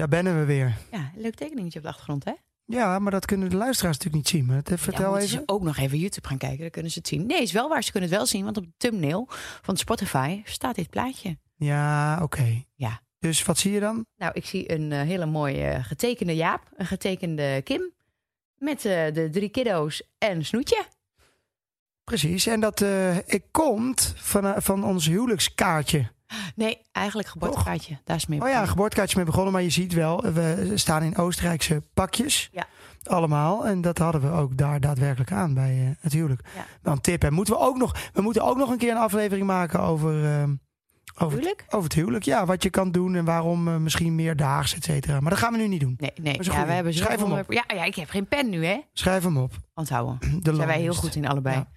Daar bennen we weer. Ja, leuk tekeningetje op de achtergrond, hè? Ja, maar dat kunnen de luisteraars natuurlijk niet zien. Maar dat- Ja, vertel even. ze ook nog even YouTube gaan kijken, dan kunnen ze het zien. Nee, is wel waar, ze kunnen het wel zien, want op de thumbnail van Spotify staat dit plaatje. Ja, oké. Ja. Dus wat zie je dan? Nou, ik zie een eh, hele mooie getekende Jaap, een getekende Kim, met eh, de drie kiddo's en Snoetje. Precies. En dat eh, ik komt van, eh, van ons huwelijkskaartje. Nee, eigenlijk geboortekaartje, daar is mee Oh ja, geboortekaartje mee begonnen. Maar je ziet wel, we staan in Oostenrijkse pakjes. Ja. Allemaal. En dat hadden we ook daar daadwerkelijk aan bij eh, het huwelijk. Ja. Dan tip. En moeten we ook nog, we moeten ook nog een keer een aflevering maken over, eh, over, het, Huwelijk? over het huwelijk. Ja, wat je kan doen en waarom eh, misschien meerdaags, et cetera. Maar dat gaan we nu niet doen. Nee, nee. Ja, we hebben Schrijf hem op. Ja, ja, ik heb geen pen nu, hè? Schrijf hem op. Onthouden. De Daar zijn wij heel goed in, allebei. Ja.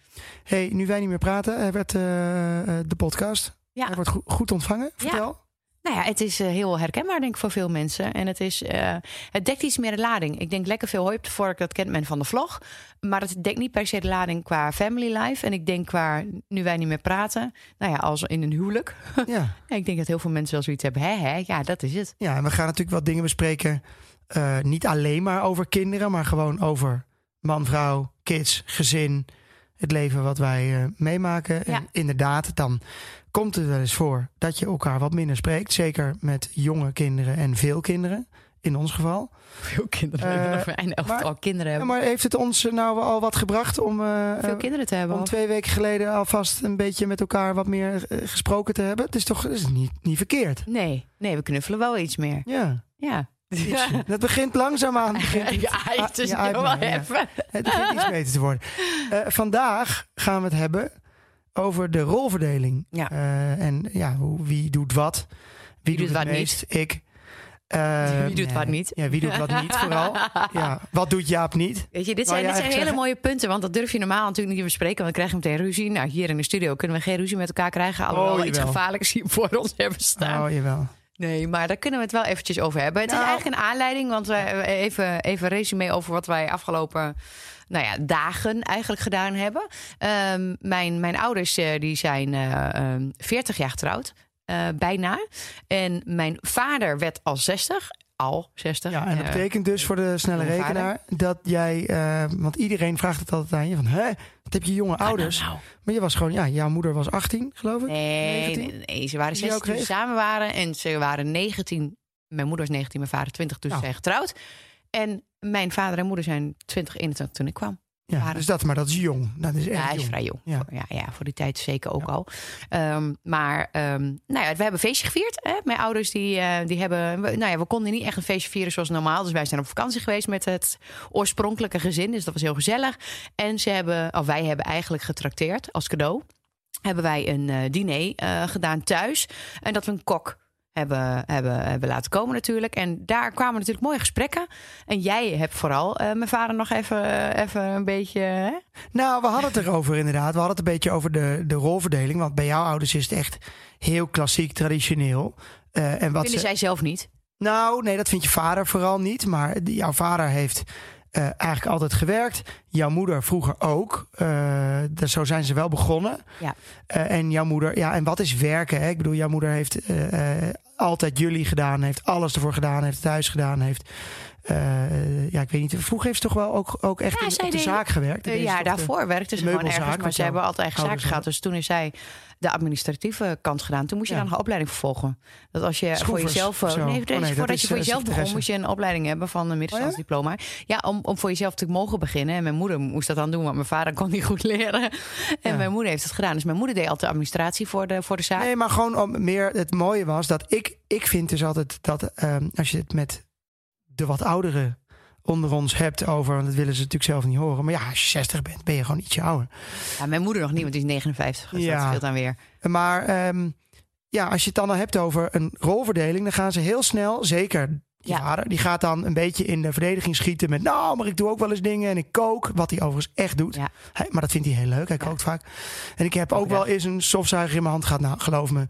hey, nu wij niet meer praten, werd eh, eh, de podcast. Ja. Hij wordt goed, goed ontvangen. Vertel. Nou ja, het is eh, heel herkenbaar, denk ik, voor veel mensen. En het, is, eh, het dekt iets meer de lading. Ik denk lekker veel hooi op de vork, dat kent men van de vlog. Maar het dekt niet per se de lading qua family life. En ik denk qua, nu wij niet meer praten, nou ja, als in een huwelijk. Ja. Ja, ik denk dat heel veel mensen wel zoiets hebben. Hè, hè, ja, dat is het. Ja, en we gaan natuurlijk wat dingen bespreken. eh, niet alleen maar over kinderen, maar gewoon over man, vrouw, kids, gezin. Het leven wat wij meemaken. Ja. En inderdaad, dan komt het wel eens voor dat je elkaar wat minder spreekt. Zeker met jonge kinderen en veel kinderen, in ons geval. Veel kinderen. Eh, hebben nog een elftal maar- kinderen Ja, hebben. maar heeft het ons nou al wat gebracht om, eh, veel eh, kinderen te hebben. om twee weken geleden alvast een beetje met elkaar wat meer eh, gesproken te hebben? Het is toch het is niet, niet verkeerd? Nee, nee, we knuffelen wel iets meer. Ja. Ja. Ietsje. Dat begint langzaamaan. Begint het- Ja, het is heel ja, wel ja. even. Het begint iets beter te worden. Eh, vandaag gaan we het hebben over de rolverdeling. Ja. Eh, en ja, hoe, wie doet wat? Wie, doet doet wat meest? Ik. Eh, Wie doet nee. wat niet? Ja, wie doet wat niet vooral? Ja, wat doet Jaap niet? Weet je, dit zijn, dit zijn hele zeggen? mooie punten. Want dat durf je normaal natuurlijk niet te bespreken. Want dan krijg je meteen ruzie. Nou, hier in de studio kunnen we geen ruzie met elkaar krijgen. Alhoewel Oh, we iets gevaarlijks hier voor ons hebben staan. Oh, jawel. Nee, maar daar kunnen we het wel eventjes over hebben. Het is Nou. eigenlijk een aanleiding. Want wij even, even een resume over wat wij afgelopen nou ja, dagen eigenlijk gedaan hebben. Ehm, mijn, mijn ouders eh, die zijn eh, ehm, 40 jaar getrouwd. eh, bijna. En mijn vader werd al 60. Al 60. Ja, en dat Eh, betekent dus voor de snelle rekenaar dat jij, eh, want iedereen vraagt het altijd aan je van, hè, heb je jonge ouders? nou, nou. Maar je was gewoon, ja, jouw moeder was 18, geloof ik. Nee, 19? nee, nee, ze waren Die jou 16 toen ze samen waren. En ze waren 19. Mijn moeder is 19, mijn vader 20 toen ze Nou. zijn getrouwd. En mijn vader en moeder zijn 20, 21 toen ik kwam. Ja, dus dat, maar dat is jong. Dat is echt Ja, hij is jong. vrij jong. Ja. Voor- Ja, ja, voor die tijd zeker ook al. Ehm, maar ehm, nou ja, we hebben een feestje gevierd. Hè? Mijn ouders die, eh, die hebben... we- Nou ja, we konden niet echt een feestje vieren zoals normaal. Dus wij zijn op vakantie geweest met het oorspronkelijke gezin. Dus dat was heel gezellig. En ze hebben, of wij hebben eigenlijk getrakteerd als cadeau. Hebben wij een eh, diner eh, gedaan thuis. En dat we een kok hebben, hebben, hebben laten komen natuurlijk. En daar kwamen natuurlijk mooie gesprekken. En jij hebt vooral eh, mijn vader nog even, even een beetje... Hè? Nou, we hadden het erover inderdaad. We hadden het een beetje over de, de rolverdeling. Want bij jouw ouders is het echt heel klassiek, traditioneel. Eh, en wat Vinden ze, zij zelf niet. Nou, nee, dat vindt je vader vooral niet. Maar jouw vader heeft eh, eigenlijk altijd gewerkt. Jouw moeder vroeger ook. Dus zo zijn ze wel begonnen. Ja. Eh, en jouw moeder, ja, en wat is werken? Hè? Ik bedoel, jouw moeder heeft altijd jullie gedaan, heeft alles ervoor gedaan, heeft thuis gedaan, heeft eh, ja, ik weet niet. Vroeger heeft ze toch wel ook, ook echt Ja, in, op de zaak gewerkt. Eh, ja, de- daarvoor werkte ze gewoon ergens. Maar ze hebben altijd eigen zaak gehad. Dus toen is zij de administratieve kant gedaan. Toen moest je Ja. dan een opleiding vervolgen. Dat als je voor jezelf... zo. Nee, Oh, dus nee, voordat is, je voor eh, jezelf begon, moest je een opleiding hebben van een middenstandsdiploma. Ja, om, om voor jezelf te mogen beginnen. En mijn moeder moest dat dan doen, want mijn vader kon niet goed leren. En mijn moeder heeft het gedaan. Dus mijn moeder deed altijd de administratie voor de, voor de zaak. Nee, maar gewoon om meer. Het mooie was dat ik, ik vind dus altijd dat ehm, als je het met de wat ouderen onder ons hebt over, want dat willen ze natuurlijk zelf niet horen. Maar ja, als je 60 bent, ben je gewoon ietsje ouder. Ja, mijn moeder nog niet, want die is 59. Dus Ja. dat scheelt dan weer. Maar ehm, ja, als je het dan al hebt over een rolverdeling, dan gaan ze heel snel, zeker je Ja. vader, die gaat dan een beetje in de verdediging schieten met, nou, maar ik doe ook wel eens dingen en ik kook, wat hij overigens echt doet. Ja. Hij- maar dat vindt hij heel leuk, hij Ja. kookt vaak. En ik heb ook wel eens een stofzuiger in mijn hand gehad. Nou, geloof me,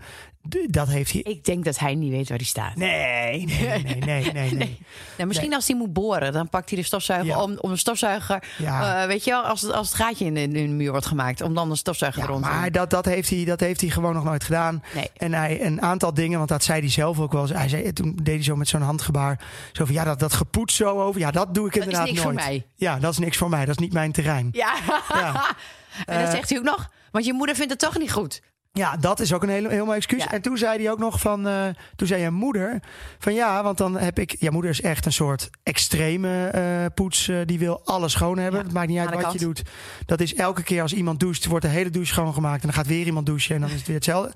dat heeft hij. Ik denk dat hij niet weet waar hij staat. Nee, nee, nee, nee, nee. Nou, misschien als hij moet boren, dan pakt hij de stofzuiger Ja. om, om een stofzuiger. Ja. eh, weet je wel, als het, als het gaatje in de, in de muur wordt gemaakt, om dan een stofzuiger Ja, eronder. maar dat, dat, heeft hij, dat heeft hij gewoon nog nooit gedaan. Nee. En hij een aantal dingen, want dat zei hij zelf ook wel eens. Hij zei, toen deed hij zo met zo'n handgebaar. Zo van ja, dat, dat gepoets zo over. Ja, dat doe ik Dat is inderdaad niks voor nooit. mij. Ja, dat is niks voor mij. Dat is niet mijn terrein. Ja, Ja. en dat Eh, zegt hij ook nog. Want je moeder vindt het toch niet goed. Ja, dat is ook een heel mooi excuus. Ja. En toen zei hij ook nog van, eh, toen zei je moeder van ja, want dan heb ik, ja, moeder is echt een soort extreme eh, poets. eh, die wil alles schoon hebben. Ja, Het maakt niet uit wat je doet. Dat is elke keer als iemand doucht, wordt de hele douche schoongemaakt en dan gaat weer iemand douchen en dan is het weer hetzelfde.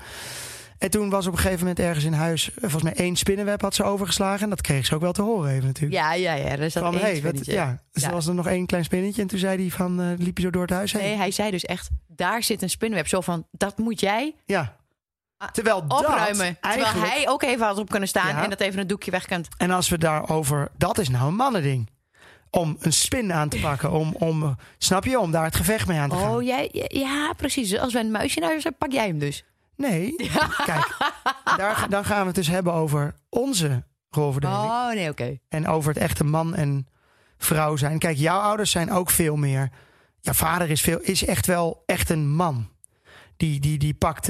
En toen was op een gegeven moment ergens in huis, eh, volgens mij één spinnenweb had ze overgeslagen. En dat kreeg ze ook wel te horen even natuurlijk. Ja, ja, ja. Er dat van, één hey, wat, ja. Dus Ja. er was er nog één klein spinnetje. En toen zei hij van, eh, liep je zo door het huis heen. Nee, hij zei dus echt, daar zit een spinnenweb. Zo van, dat moet jij Ja. Terwijl dat opruimen. Terwijl hij ook even had op kunnen staan Ja. en dat even een doekje weg kunt. En als we daarover, dat is nou een mannending. Om een spin aan te pakken, om, om, snap je, om daar het gevecht mee aan te gaan. Oh, jij, ja, precies. Als wij een muisje in huis hebben, pak jij hem dus. Nee, kijk, daar, dan gaan we het dus hebben over onze rolverdeling. Oh, nee, oké. En over het echte man en vrouw zijn. Kijk, jouw ouders zijn ook veel meer. Jouw vader is, veel, is echt wel echt een man. Die, die, die pakt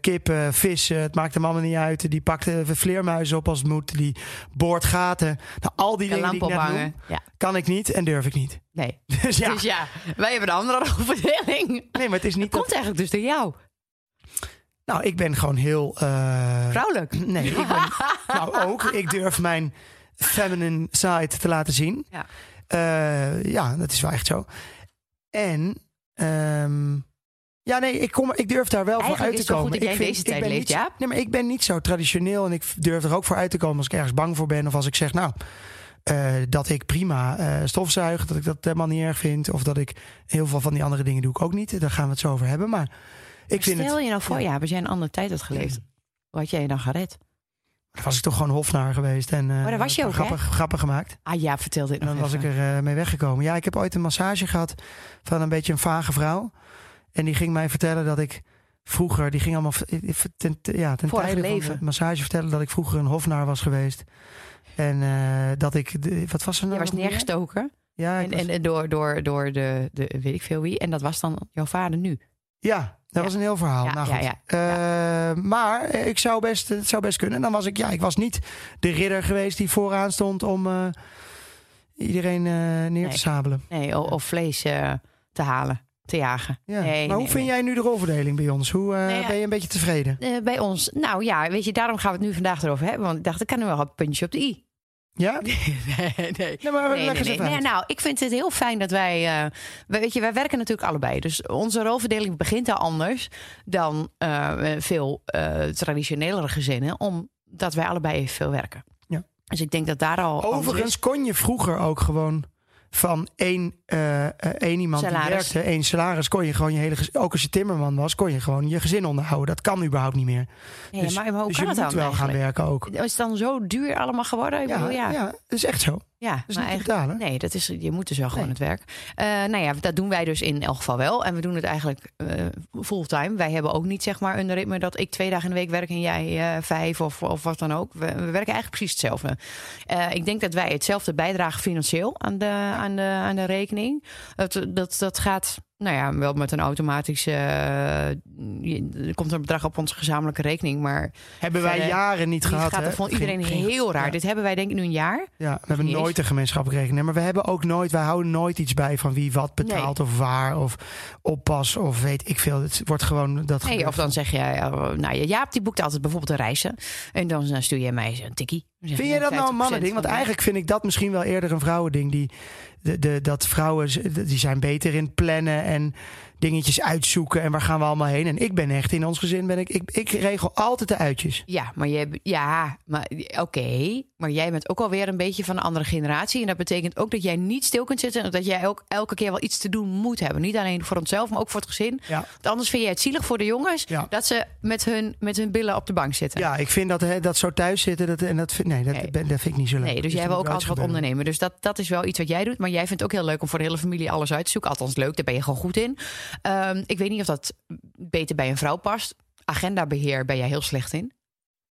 kippen, vissen, het maakt hem allemaal niet uit. Die pakt vleermuizen op als het moet. Die boort gaten. Nou, al die Een dingen die ik net noem, Ja, kan ik niet en durf ik niet. nee. Dus ja, Dus ja, wij hebben de andere rolverdeling. nee, maar het is niet dat... Komt eigenlijk dus door jou. Nou, ik ben gewoon heel... eh, Vrouwelijk. Nee, ik ben... nou ook, ik durf mijn feminine side te laten zien. Ja. Eh, ja, dat is wel echt zo. En... ehm, ja, nee, ik, kom, ik durf daar wel voor uit is te komen. goed dat ik in deze tijd ben leeft, niet, Jaap. Nee, maar ik ben niet zo traditioneel en ik durf er ook voor uit te komen als ik ergens bang voor ben. Of als ik zeg, nou, eh, dat ik prima eh, stofzuig, dat ik dat helemaal niet erg vind. Of dat ik heel veel van die andere dingen doe ik ook niet. Daar gaan we het zo over hebben. Maar ik vind Stel het... je nou voor, ja, als jij een andere tijd had geleefd. Hoe had jij je dan gered? Dan was ik toch gewoon hofnaar geweest en eh, daar was je ook, hè? grappig, grappen gemaakt. Ah ja, vertel dit En dan was ik er eh, mee weggekomen. Ja, ik heb ooit een massage gehad van een beetje een vage vrouw. En die ging mij vertellen dat ik vroeger, die ging allemaal ten, ja, ten tijde van leven. de massage vertellen dat ik vroeger een hofnaar was geweest. En eh, dat ik, de, wat was er nou? Je was neergestoken. Ja, ik En, was- en, en door, door, door de, de, weet ik veel wie. En dat was dan jouw vader nu. ja, dat was een heel verhaal. Nou goed. Eh, maar ik zou best, het zou best kunnen. En dan was ik, ja, ik was niet de ridder geweest die vooraan stond om eh, iedereen eh, neer Nee. te sabelen. Nee, of vlees te halen, te jagen. Ja. Nee, maar hoe vind nee. jij nu de rolverdeling bij ons? Hoe ja. ben je een beetje tevreden? Bij ons, nou ja, weet je, daarom gaan we het nu vandaag erover hebben. Want ik dacht, ik kan nu wel een puntje op de i. Ja? nee, nee. Maar nou, ik vind het heel fijn dat wij, eh, weet je, wij werken natuurlijk allebei. Dus onze rolverdeling begint al anders dan eh, veel eh traditionelere gezinnen, omdat wij allebei evenveel werken. Ja. Dus ik denk dat daar al. Overigens kon je vroeger ook gewoon van één, eh, eh, één iemand Salaris. die werkte, één salaris, kon je gewoon je hele gezin, ook als je timmerman was, kon je gewoon je gezin onderhouden. Dat kan überhaupt niet meer. Nee, dus maar, dus je moet wel gaan werken ook. Is het dan zo duur allemaal geworden? Ik Ja, bedoel, ja. ja. dat is echt zo. Ja, Dat is maar niet. Nee, dat is, je moet dus wel gewoon Nee. het werk. Eh, nou ja, dat doen wij dus in elk geval wel. En we doen het eigenlijk eh, fulltime. Wij hebben ook niet zeg maar een ritme dat ik twee dagen in de week werk en jij vijf of, of wat dan ook. We, we werken eigenlijk precies hetzelfde. Ik denk dat wij hetzelfde bijdragen financieel aan de, aan de, aan de rekening. Dat, dat, dat gaat nou ja, wel met een automatische. je- er komt een bedrag op onze gezamenlijke rekening. Maar Hebben wij jaren niet gehad. gaat, hè? dat vond iedereen Ging- ging- heel raar. Ja. Dit hebben wij denk ik nu een jaar. Ja, we hebben nooit eens. een gemeenschappelijke rekening. Maar we hebben ook nooit, wij houden nooit iets bij van wie wat betaalt of waar of oppas of weet ik veel. Het wordt gewoon dat. Nee, of dan zeg je, eh, nou ja, Jaap die boekt altijd bijvoorbeeld een reizen. En dan eh, stuur je mij een tikkie. Vind je, dat nou een 50% mannending? Want eigenlijk vind ik dat misschien wel eerder een vrouwending. Die, de, de, dat vrouwen die zijn beter in plannen en dingetjes uitzoeken. En waar gaan we allemaal heen? En ik ben echt in ons gezin ben ik. Ik, ik regel altijd de uitjes. Ja, maar je, ja, maar oké. maar jij bent ook alweer een beetje van een andere generatie. En dat betekent ook dat jij niet stil kunt zitten. En dat jij ook elke keer wel iets te doen moet hebben. Niet alleen voor onszelf, maar ook voor het gezin. Ja. Want anders vind je het zielig voor de jongens Ja. dat ze met hun, met hun billen op de bank zitten. Ja, ik vind dat, hè, dat zo thuis zitten. Dat, en dat vind, nee, dat, Nee. ben- dat vind ik niet zo leuk. Nee, dus jij wil ook altijd wat ondernemen. Dus dat, dat is wel iets wat jij doet. Maar jij vindt het ook heel leuk om voor de hele familie alles uit te zoeken. Althans leuk, daar ben je gewoon goed in. Ehm, ik weet niet of dat beter bij een vrouw past. Agendabeheer ben jij heel slecht in.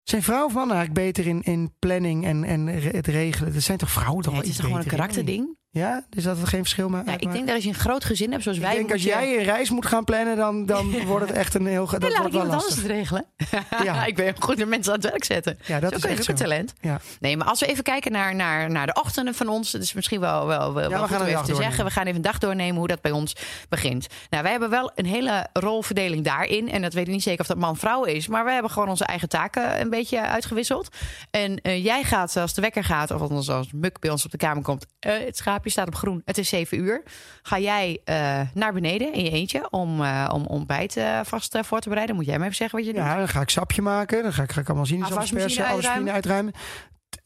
Zijn vrouwen of mannen eigenlijk beter in, in planning en, en het regelen? Dat zijn toch vrouwen toch Nee, het is toch gewoon een karakterding? Ja, dus dat het geen verschil maakt. Ja, ik denk dat als je een groot gezin hebt zoals Ik wij... denk moet als jij een reis moet gaan plannen, dan, dan wordt het echt een heel... Nee, Dat laat ik iemand anders het regelen. Ja. ik ben goed met mensen aan het werk zetten. Ja, dat zo is echt ook een talent. Ja. Nee, maar als we even kijken naar, naar, naar de ochtenden van ons. Het is misschien wel, wel, wel, wel we gaan om even te zeggen. We gaan even een dag doornemen hoe dat bij ons begint. Nou, wij hebben wel een hele rolverdeling daarin. En dat weet ik niet zeker of dat man-vrouw is. Maar we hebben gewoon onze eigen taken een beetje uitgewisseld. En eh, jij gaat, als de wekker gaat, of althans als Muk bij ons op de kamer komt. eh, het schaapje staat op groen. Het is 7 uur. Ga jij eh, naar beneden in je eentje om, eh, om ontbijt eh, vast voor te bereiden? Moet jij me even zeggen wat je doet? Ja, dan ga ik sapje maken. Dan ga ik, ga ik allemaal zien. Alles uitruimen. uitruimen.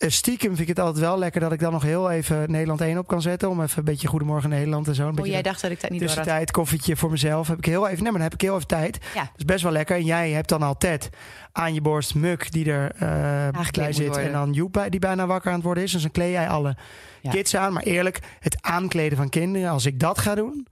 Eh, Stiekem vind ik het altijd wel lekker dat ik dan nog heel even Nederland 1 op kan zetten. Om even een beetje Goedemorgen Nederland en zo. Een Oh, beetje jij dacht dat ik dat niet tussentijd, koffietje voor mezelf. Heb ik heel even, nee, maar dan heb ik heel even tijd. Ja. Dat is best wel lekker. En jij hebt dan al Ted aan je borst, Muk die er eh bij zit. En dan Joep bij- die bijna wakker aan het worden is. Dus dan kleed jij alle Ja. kids aan. Maar eerlijk, het aankleden van kinderen, als ik dat ga doen,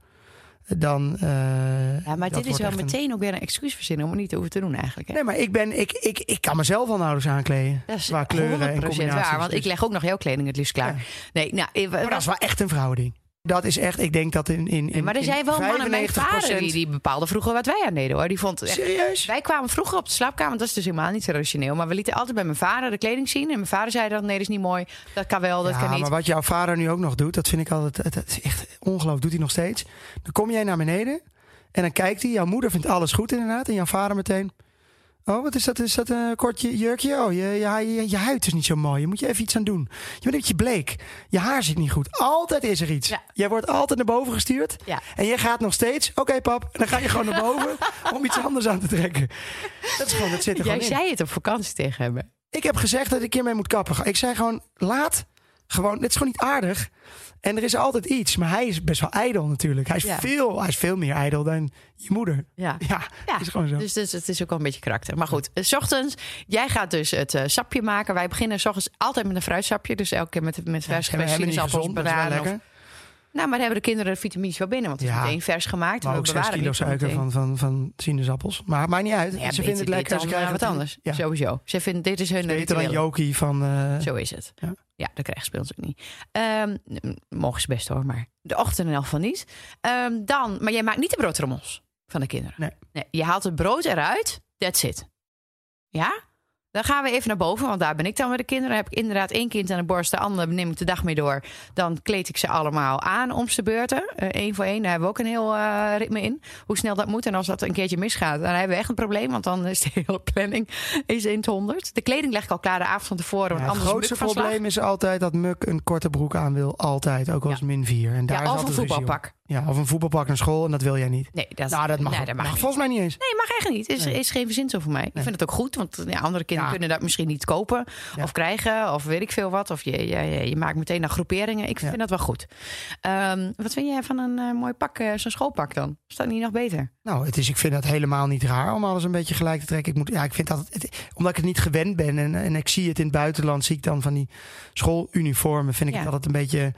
dan. eh, Ja, maar dit is wel een- meteen ook weer een excuus verzinnen om het niet te hoeven te doen eigenlijk. Hè? Nee, maar ik, ben, ik, ik, ik kan mezelf al nauwelijks aankleden. Dat is Qua kleuren en 100% combinaties. waar, want ik Dus- leg ook nog jouw kleding het liefst klaar. Ja. Nee, nou, eh, Maar dat is wel echt een vrouwending. Dat is echt, ik denk dat in. in, nee, in maar er zijn wel mannen. Mijn 95% vader die, die bepaalde vroeger wat wij aan deden hoor. Die vond echt, Serieus? wij kwamen vroeger op de slaapkamer, dat is dus helemaal niet traditioneel. Maar we lieten altijd bij mijn vader de kleding zien. En mijn vader zei dan: nee, dat is niet mooi. Dat kan wel, dat ja, kan niet. maar wat jouw vader nu ook nog doet, dat vind ik altijd. Is echt ongelooflijk, doet hij nog steeds. Dan kom jij naar beneden en dan kijkt hij. Jouw moeder vindt alles goed inderdaad. En jouw vader meteen. Oh, wat is dat? Is dat een kortje jurkje? Oh, je, je, je, je huid is niet zo mooi. Je moet je even iets aan doen. Je bent een beetje bleek. Je haar zit niet goed. Altijd is er iets. Ja. Jij wordt altijd naar boven gestuurd. Ja. En jij gaat nog steeds. Oké, pap. En dan ga je gewoon naar boven om iets anders aan te trekken. Dat is gewoon, dat zit er Jij gewoon in. zei het op vakantie tegen hem. Ik heb gezegd dat ik hiermee moet kappen. Ik zei gewoon, laat. Gewoon, dit is gewoon niet aardig. En er is altijd iets. Maar hij is best wel ijdel natuurlijk. Hij is, Ja. veel, hij is veel meer ijdel dan je moeder. Ja. Ja, Ja, is gewoon zo. Dus, dus het is ook wel een beetje karakter. Maar goed, eh, s ochtends, jij gaat dus het eh, sapje maken. Wij beginnen s ochtends altijd met een fruitsapje. Dus elke keer met, met vers Ja, we geweest hebben niet gezond, bananen. Nou, maar dan hebben de kinderen de vitamines wel binnen. Want het is Ja. meteen vers gemaakt. Maar ook 6 bewaren kilo suiker van, van, van sinaasappels. Maar maakt niet uit. Ja, ze beter vinden het lekker. Ze krijgen eh, wat anders. Ja. Sowieso. Ze vinden, dit is hun Beter dan. Jokie van... eh, Zo is het. Ja. Ja, dat krijgen speelt ze ook niet. Ehm, n- mogen ze best hoor, maar de ochtend in elk geval niet. Ehm, dan, maar jij maakt niet de broodrommels van de kinderen. Nee. nee. Je haalt het brood eruit, that's it. Ja? Dan gaan we even naar boven, want daar ben ik dan met de kinderen. Dan heb ik inderdaad één kind aan de borst, de andere neem ik de dag mee door. Dan kleed ik ze allemaal aan om ze beurten. Eén voor één, daar hebben we ook een heel eh, ritme in. Hoe snel dat moet. En als dat een keertje misgaat, dan hebben we echt een probleem. Want dan is de hele planning is in het honderd. De kleding leg ik al klaar de avond van tevoren. ja, het grootste probleem is altijd dat Muk een korte broek aan wil. Altijd. Ook al is het min 4. En daar Ja, is of een voetbalpak. Ja, of een voetbalpak naar school. En dat wil jij niet. Nee, dat, nou, dat mag, nee, dat mag volgens mij niet eens. Nee, mag echt niet. Is, Nee. is geen verzinsel voor mij. Ik vind het ook goed, want ja, andere kinderen Ja. kunnen dat misschien niet kopen Ja. of krijgen of weet ik veel wat. Of je, je, je, je maakt meteen naar groeperingen. Ik vind dat wel goed. Ehm, wat vind jij van een eh, mooi pak, eh, zo'n schoolpak dan? Is dat niet nog beter? Nou, het is, ik vind dat helemaal niet raar om alles een beetje gelijk te trekken. Ik moet, ja, ik vind dat, het, omdat ik het niet gewend ben en, en ik zie het in het buitenland, zie ik dan van die schooluniformen, vind ik Ja. het altijd een beetje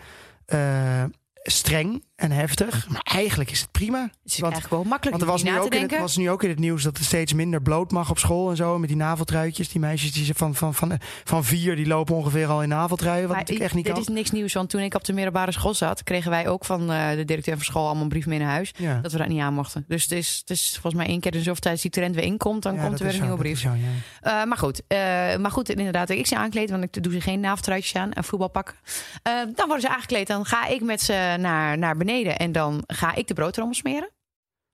eh, streng. En heftig. Maar eigenlijk is het prima. Het is Want- eigenlijk wel makkelijk Want er was nu, ook in het, was nu ook in het nieuws dat er steeds minder bloot mag op school en zo. Met die naveltruitjes. Die meisjes die ze van, van, van, van vier die lopen ongeveer al in naveltruien. Wat natuurlijk echt niet dit kan. is niks nieuws, want toen ik op de middelbare school zat, kregen wij ook van eh, de directeur van school allemaal een brief mee naar huis. Ja. Dat we dat niet aan mochten. Dus het is, het is volgens mij één keer in zoveel tijd die trend weer inkomt, dan Ja, komt er weer een zo, nieuwe brief. is zo, ja. Eh, maar goed, eh, maar goed, inderdaad, ik ze aankleed, want ik doe ze geen naveltruitjes aan en voetbalpakken. Eh, dan worden ze aangekleed, dan ga ik met ze naar, naar beneden en dan ga ik de broodrommel smeren.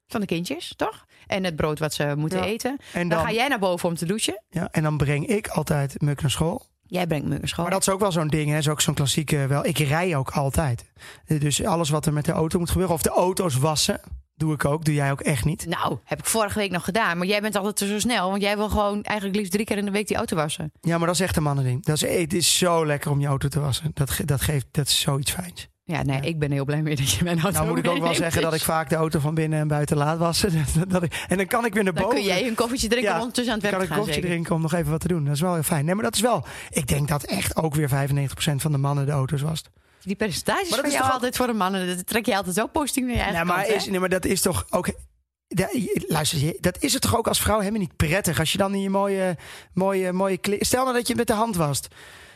Van de kindjes, toch? En het brood wat ze moeten Ja. eten. En Dan, dan, ga jij naar boven om te douchen. ja, en dan breng ik altijd Muk naar school. Jij brengt me naar school. Maar dat is ook wel zo'n ding, hè? is ook zo'n klassieke wel. Ik rij ook altijd. Dus alles wat er met de auto moet gebeuren, of de auto's wassen, doe ik ook. Doe jij ook echt niet. Nou, heb ik vorige week nog gedaan. Maar jij bent altijd te zo snel. Want jij wil gewoon eigenlijk liefst drie keer in de week die auto wassen. Ja, maar dat is echt een mannending. Dat is, het is zo lekker om je auto te wassen. Dat, dat geeft, dat is zoiets fijns. Ja, nee, Ja. ik ben heel blij mee dat je mijn auto Nou moet ik ook wel zeggen dat ik vaak de auto van binnen en buiten laat wassen. Dat- ik- en dan kan ik weer naar Dan boven. kun jij een koffietje drinken Ja, om ondertussen aan het kan werk ik te een gaan. kopje zeker? drinken om nog even wat te doen. Dat is wel heel fijn. Nee, maar dat is wel... Ik denk dat echt ook weer 95% van de mannen de auto's wast. Die percentages Maar dat is jou toch altijd voor de mannen. Dat trek je altijd zo positief naar je eigen Nee maar, kant, is, nee, maar dat is toch ook... Ja, luister, je- dat is het toch ook als vrouw helemaal niet prettig. Als je dan in je mooie, mooie, mooie kleren... Stel nou dat je met de hand wast.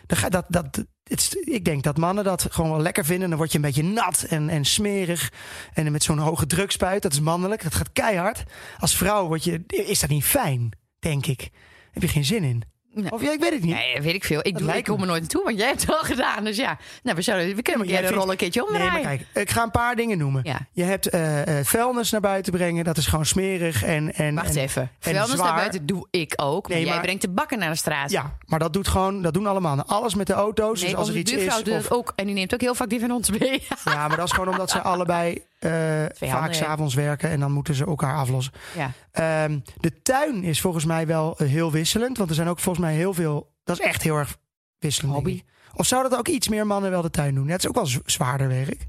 Dan ga, dat, dat, het ik denk dat mannen dat gewoon wel lekker vinden. Dan word je een beetje nat en, en smerig. En met zo'n hoge drukspuit, dat is mannelijk. Dat gaat keihard. Als vrouw word je, is dat niet fijn, denk ik. Heb je geen zin in. Nee. Of ja, ik weet het niet. Nee, weet ik veel. Ik, doe, ik kom me. er nooit naartoe, want jij hebt het al gedaan. Dus ja, nou, we, zouden, we kunnen maar jij vindt- rol een keertje Nee, omdraaien. maar kijk, ik ga een paar dingen noemen. Ja. Je hebt eh, eh, vuilnis naar buiten brengen, dat is gewoon smerig. En, en, Wacht en- even. en Vuilnis naar buiten doe ik ook. Maar Nee, jij maar- brengt de bakken naar de straat. Ja, maar dat doet gewoon, dat doen allemaal. Alles met de auto's. Nee, dus als er iets is. doet Of, ook. En die neemt ook heel vaak die van ons mee. ja, maar dat is gewoon omdat ze allebei vaak handen, s'avonds werken en dan moeten ze elkaar aflossen. ja. Ehm, de tuin is volgens mij wel eh, heel wisselend, want er zijn ook volgens mij heel veel. Dat is echt heel erg wisselend. Hobby. Of zou dat ook iets meer mannen wel de tuin doen? Het is ook wel zwaarder werk.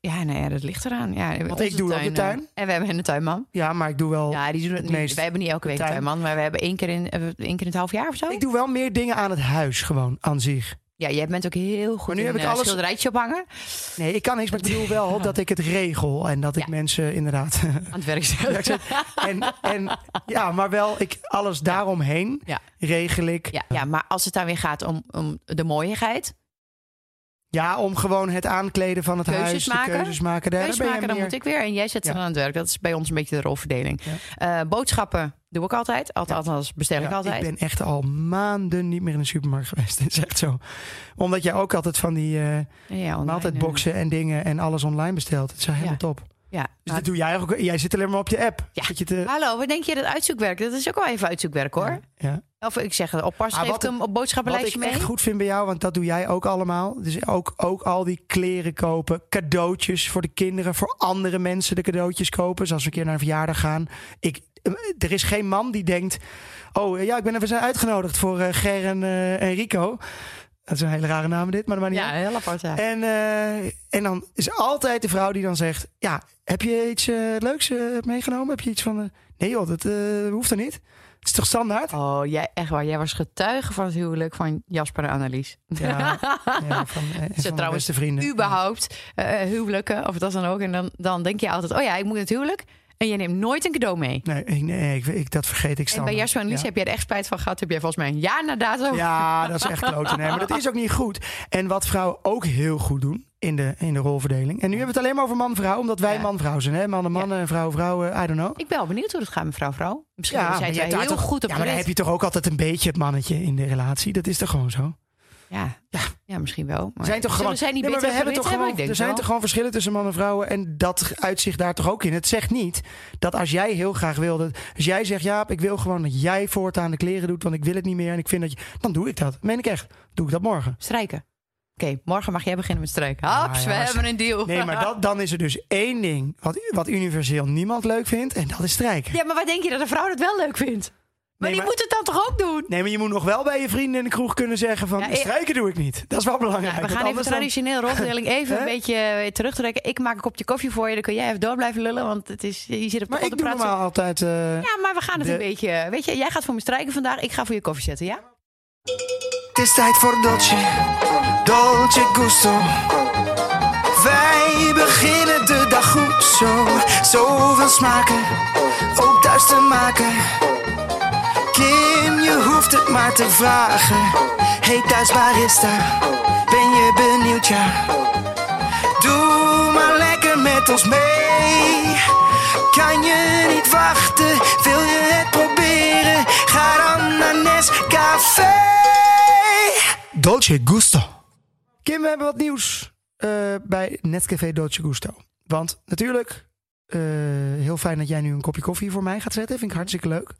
Ja, nee, ja, dat ligt eraan. Ja, Want ik doe ook de eh, tuin. En we hebben een tuinman. Ja, maar ik doe wel. Ja, die doen het meest Wij hebben niet elke week een tuinman, maar we hebben één keer in, eh, één keer in het half jaar of zo. Ik doe wel meer dingen aan het huis gewoon aan zich. Ja, jij bent ook heel goed Maar nu in heb ik een alles- schilderijtje ophangen. Nee, ik kan niks, maar ik bedoel wel dat ik het regel en dat ik Ja. mensen inderdaad. Aan het werk zeg- en, en ja, maar wel ik alles daaromheen Ja. regel ik. Ja, ja, maar als het dan weer gaat om, om de mooiigheid. Ja, om gewoon het aankleden van het Keuzes huis, maken. de keuzes maken. Daar je maken, dan meer- moet ik weer. En jij zet ze dan aan het werk. Dat is bij ons een beetje de rolverdeling. Eh, boodschappen doe ik altijd. Altijd, althans bestel ik Ja, altijd. Ik ben echt al maanden niet meer in de supermarkt geweest. Het is echt zo. Omdat jij ook altijd van die eh ja, online, maaltijdboxen en dingen en alles online bestelt. Het is helemaal Ja. top. Ja. Dus Maar- dat doe jij ook. Jij zit alleen maar op je app. Ja. Je te, Hallo, wat denk je dat uitzoekwerk? Dat is ook wel even uitzoekwerk hoor. ja. Of ik zeg, op pas Ah, wat ik hem op Wat ik boodschappenlijstje mee. echt goed vind bij jou, want dat doe jij ook allemaal. Dus ook, ook al die kleren kopen, cadeautjes voor de kinderen, voor andere mensen de cadeautjes kopen. Zoals we een keer naar een verjaardag gaan. Ik, er is geen man die denkt: Oh eh, ja, ik ben even uitgenodigd voor eh, Ger en, eh, en Rico. Dat is een hele rare naam dit, maar dat maakt niet Ja, heel apart. Ja. En, en dan is altijd de vrouw die dan zegt: Ja, heb je iets leuks meegenomen? Heb je iets van. nee, joh, dat hoeft er niet. Het is toch standaard? Oh, jij, echt waar. Jij was getuige van het huwelijk van Jasper en Annelies. Ja, ja van, eh, trouwens vrienden. Überhaupt huwelijken, of dat dan ook. En dan, dan denk je altijd, oh ja, ik moet het huwelijk. En je neemt nooit een cadeau mee. Nee, ik, nee ik, ik- dat vergeet ik En standaard. bij Jasper en ja. heb jij er echt spijt van gehad. Heb jij volgens mij een jaar na dato. Ja, dat is echt kloten. Nee, maar dat is ook niet goed. En wat vrouwen ook heel goed doen in de, in de rolverdeling. En nu hebben we het alleen maar over man-vrouw, omdat wij Ja. man-vrouw zijn. Hè? Mannen, mannen en vrouwen, vrouwen. I don't know. Ik ben wel benieuwd hoe dat gaat, mevrouw vrouw. Misschien maar zijn daar heel toch- goed op Ja, maar dan heb je toch ook altijd een beetje het mannetje in de relatie. Dat is toch gewoon zo? Ja. Ja. Ja, misschien wel. Maar zijn toch zullen gewoon, zij niet Nee, maar we hebben toch hebben? gewoon, er zijn wel. toch gewoon verschillen tussen man en vrouwen. En dat uitzicht daar toch ook in. Het zegt niet dat als jij heel graag wil. Dat, als jij zegt, Jaap, ik wil gewoon dat jij voortaan de kleren doet. Want ik wil het niet meer. En ik vind dat je. Dan doe ik dat. Meen ik echt. Doe ik dat morgen. Strijken. Oké, morgen mag jij beginnen met strijken. Ah, Haps, ja, we hebben een deal. Nee, maar dat, dan is er dus één ding wat, wat universeel niemand leuk vindt. En dat is strijken. Ja, maar wat denk je dat een vrouw dat wel leuk vindt? Maar Nee, die maar- moet het dan toch ook doen? Nee, maar je moet nog wel bij je vrienden in de kroeg kunnen zeggen van... Ja, strijken doe ik niet. Dat is wel belangrijk. we gaan even anders dan- traditioneel rolverdeling even een beetje eh, terugtrekken. Ik maak een kopje koffie voor je, dan kun jij even door blijven lullen. Want het is, je zit op de Maar ik doe normaal altijd... eh, Ja, maar we gaan het de- een beetje... Weet je, jij gaat voor me strijken vandaag. Ik ga voor je koffie zetten, ja? Het is tijd voor Dolce, Dolce Gusto. Wij beginnen de dag goed zo. Zoveel smaken, ook thuis te maken. Kim, je hoeft het maar te vragen. Hey thuis barista, ben je benieuwd ja? Doe maar lekker met ons mee. Kan je niet wachten, wil je het proberen? Ga dan naar Nescafé. Dolce Gusto. Kim, we hebben wat nieuws eh, bij Netcafé Dolce Gusto. Want natuurlijk, eh, heel fijn dat jij nu een kopje koffie voor mij gaat zetten. Vind ik hartstikke leuk.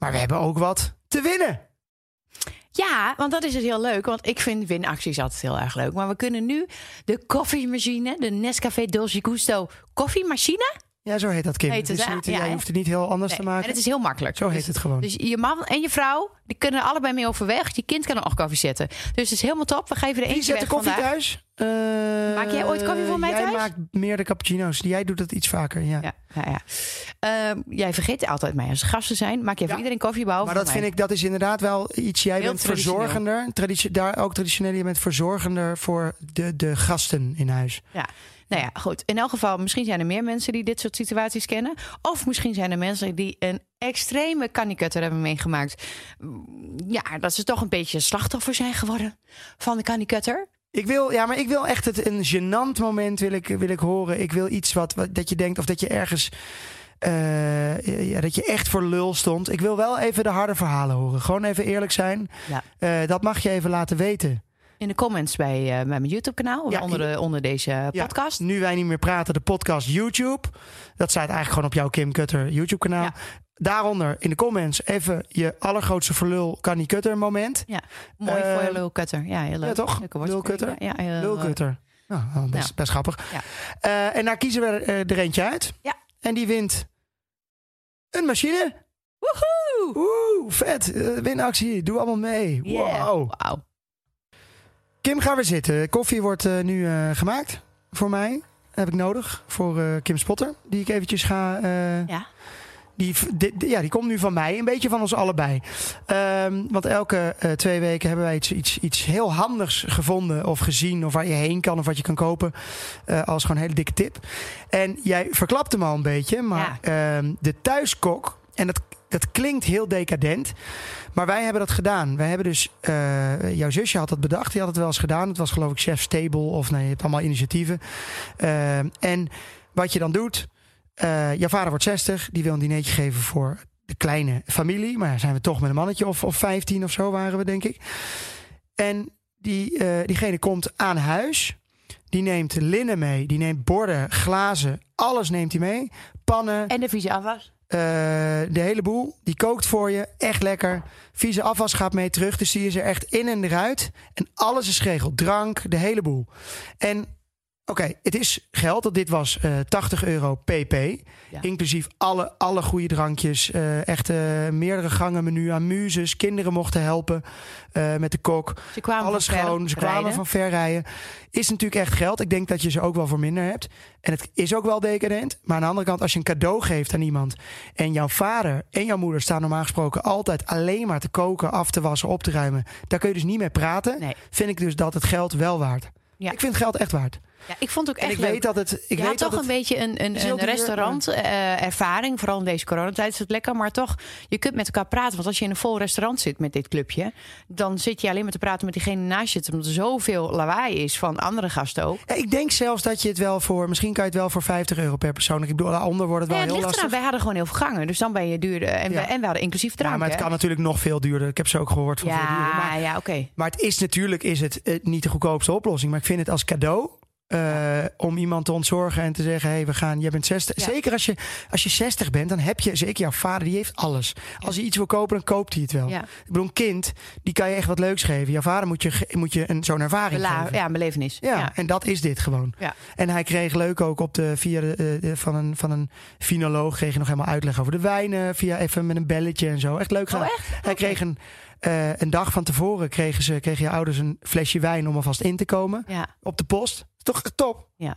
Maar we hebben ook wat te winnen. Ja, want dat is het heel leuk. Want ik vind winacties altijd heel erg leuk. Maar we kunnen nu de koffiemachine, de Nescafé Dolce Gusto koffiemachine. Ja, zo heet dat, Kim. Heet het, Dus hè? niet- Ja, jij hè? hoeft het niet heel anders Nee, te maken. En het is heel makkelijk. Zo heet Dus- het gewoon. Dus je man en je vrouw, die kunnen er allebei mee overweg. Je kind kan er ook koffie zetten. Dus het is helemaal top. We geven er Wie eentje zet de koffie vandaag. thuis? Eh, Maak jij ooit koffie voor mij jij thuis? maakt meer de cappuccino's. Jij doet het iets vaker, ja. Ja, ja, ja. Ehm, jij vergeet altijd mij als gasten zijn. Maak jij voor iedereen koffie bouwen. Maar dat vind ik, dat is inderdaad wel iets. Jij Heel bent verzorgender. Traditie, daar ook traditioneel. Je bent verzorgender voor de, de gasten in huis. Ja. Nou ja, goed. In elk geval, misschien zijn er meer mensen die dit soort situaties kennen. Of misschien zijn er mensen die een extreme kannikutter hebben meegemaakt. Ja, dat ze toch een beetje slachtoffer zijn geworden van de kannikutter. Ik wil, ja, maar ik wil echt het, een gênant moment wil ik, wil ik horen. Ik wil iets wat, wat dat je denkt of dat je ergens. eh, ja, dat je echt voor lul stond. Ik wil wel even de harde verhalen horen. Gewoon even eerlijk zijn. Ja. Eh, dat mag je even laten weten. In de comments bij, eh, bij mijn YouTube-kanaal, Ja, onder, de, onder deze Ja, podcast. nu wij niet meer praten, de podcast YouTube. Dat staat eigenlijk gewoon op jouw Kim Cutter YouTube kanaal. Ja. Daaronder in de comments even je allergrootste verlul kan niet Cutter moment. Mooi voor je Eh, lulkutter. Ja, heel leuk. ja, toch? Woordspelling. Lulkutter? Ja, heel, Lulkutter. Nou, wel best, Ja. best grappig. Ja. Eh, en daar kiezen we er, er eentje uit. Ja. En die wint een machine. Woehoe! Oeh, vet. Eh, winactie. Doe allemaal mee. Yeah. Wow. Kim, ga weer zitten. Koffie wordt eh, nu eh, gemaakt voor mij. Heb ik nodig voor eh, Kim Spotter. Die ik eventjes ga... Ja. Die, ja, die komt nu van mij, een beetje van ons allebei. Ehm, want elke twee weken hebben wij iets, iets, iets heel handigs gevonden of gezien, of waar je heen kan of wat je kan kopen. als gewoon een hele dikke tip. En jij verklapt hem al een beetje, maar ehm, de thuiskok, en dat, dat klinkt heel decadent, maar wij hebben dat gedaan. Wij hebben dus, eh, jouw zusje had dat bedacht, die had het wel eens gedaan. Het was geloof ik Chef Stable, of nee, je hebt allemaal initiatieven. Ehm, en wat je dan doet. Eh, jouw vader wordt 60, die wil een dinertje geven voor de kleine familie. Maar zijn we toch met een mannetje of, of 15 of zo waren we, denk ik. En die, eh, diegene komt aan huis. Die neemt linnen mee, die neemt borden, glazen, alles neemt hij mee. Pannen, En de vieze afwas. Eh, de hele boel. Die kookt voor je, echt lekker. Vieze afwas gaat mee terug, dus die is er echt in en eruit. En alles is geregeld, drank, de hele boel. En oké, het is geld, want dit was eh 80 euro pp. Ja. Inclusief alle, alle goede drankjes. eh echt eh, meerdere gangen menu aan muzes. Kinderen mochten helpen eh, met de kok. Ze kwamen Alles van gewoon. Ze kwamen rijden. van ver rijden. Is natuurlijk echt geld. Ik denk dat je ze ook wel voor minder hebt. En het is ook wel decadent. Maar aan de andere kant, als je een cadeau geeft aan iemand. en jouw vader en jouw moeder staan normaal gesproken altijd alleen maar te koken, af te wassen, op te ruimen. Daar kun je dus niet mee praten. Nee. Vind ik dus dat het geld wel waard. Ja. Ik vind geld echt waard. Ja, ik vond het ook En echt ik leuk. weet dat het. Ik je weet dat toch een beetje een, een, een duur, restaurant eh, ervaring. Vooral in deze coronatijd is het lekker. Maar toch, je kunt met elkaar praten. Want als je in een vol restaurant zit met dit clubje... dan zit je alleen maar te praten met diegene naast je. Omdat er zoveel lawaai is van andere gasten ook. Ja, ik denk zelfs dat je het wel voor. Misschien kan je het wel voor 50 euro per persoon. Ik bedoel, daaronder wordt het wel Ja, het heel ligt lastig. Wij hadden gewoon heel veel gangen. Dus dan ben je duurder. En, Ja. we, en we hadden inclusief drank. Ja, maar het hè? kan natuurlijk nog veel duurder. Ik heb ze ook gehoord van veel duurder. Maar Ja, ja oké. Maar het is natuurlijk is het, eh, niet de goedkoopste oplossing. Maar ik vind het als cadeau. Eh, om iemand te ontzorgen en te zeggen: hé, hey, we gaan, jij bent 60. Ja. Zeker als je, als je 60 bent, dan heb je, zeker jouw vader, die heeft alles. Als hij iets wil kopen, dan koopt hij het wel. Ja. Ik bedoel, een kind, die kan je echt wat leuks geven. Jouw vader moet je, moet je een, zo'n ervaring Bela- geven. ja, een belevenis. Ja, en dat is dit gewoon. Ja. En hij kreeg leuk ook op de, via de, eh, de- van, een, van een finoloog kreeg je nog helemaal uitleg over de wijnen. Via even met een belletje en zo. Echt leuk Oh, echt? Hij kreeg een, eh, een dag van tevoren kregen, ze, kregen je ouders een flesje wijn om alvast in te komen. Ja. Op de post. Toch top? Ja.